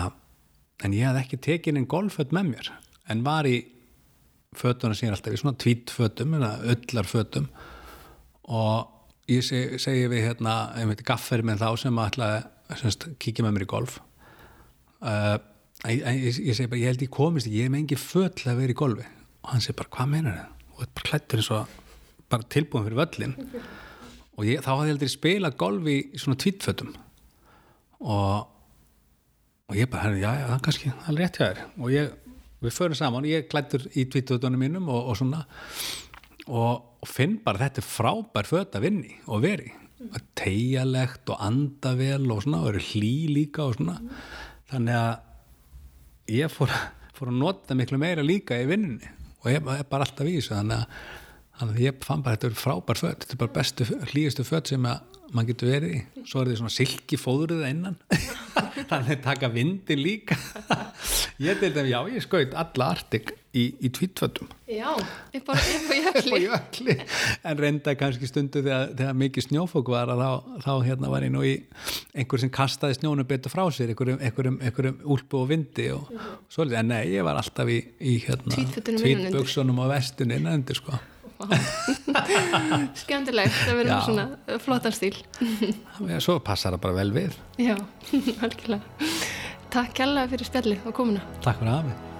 en ég hafði ekki tekið inn golfföt með mér en var í fötuna síðan alltaf í svona tvítfötum öllar fötum. Og ég seg, segi við hérna ég veit gafferi með þá sem semst, kíkja með mér í golf uh, ég, ég, ég segi bara ég held ég komist ég er með engi föt til að vera í golfi. Og hann segi bara hvað meinar það og þetta bara klættur eins og bara tilbúin fyrir völlin og ég, þá hafði ég heldur spila golf í, svona tvítfötum. Og, og ég bara, já, já, það er kannski það er rétt hjá þér. Og ég, við förum saman, ég klættur í tvítutunum mínum og, og svona. Og, og finn bara þetta er frábær föt að vinni og veri tegjalegt og andavel og svona, og eru hlý líka og svona þannig að ég fór, fór að nota miklu meira líka í vinnunni og ég er bara alltaf í þessu þannig að, þannig að ég fann bara þetta er frábær föt þetta er bara bestu, hlýjastu föt sem að maður getur verið í, svo er þetta svona silki fóðruða innan. Þannig taka vindi líka. Ég til þeim, já ég skaut alla artik í, í tvítfötum Já, upp á, á jökli. en reynda kannski stundu þegar, þegar mikið snjófók var þá, þá hérna var ég nú í einhver sem kastaði snjónu betur frá sér einhverjum, úlpu og vindi og svolítið, en nei, ég var alltaf í, í hérna, tvítbuksunum og vestunni innanundir sko Skemmtilegt, það verður Já. svona flottan stíl. Svo passar það bara vel við. Já, algjörlega. Takk kærlega fyrir spjallið og komuna. Takk fyrir að mig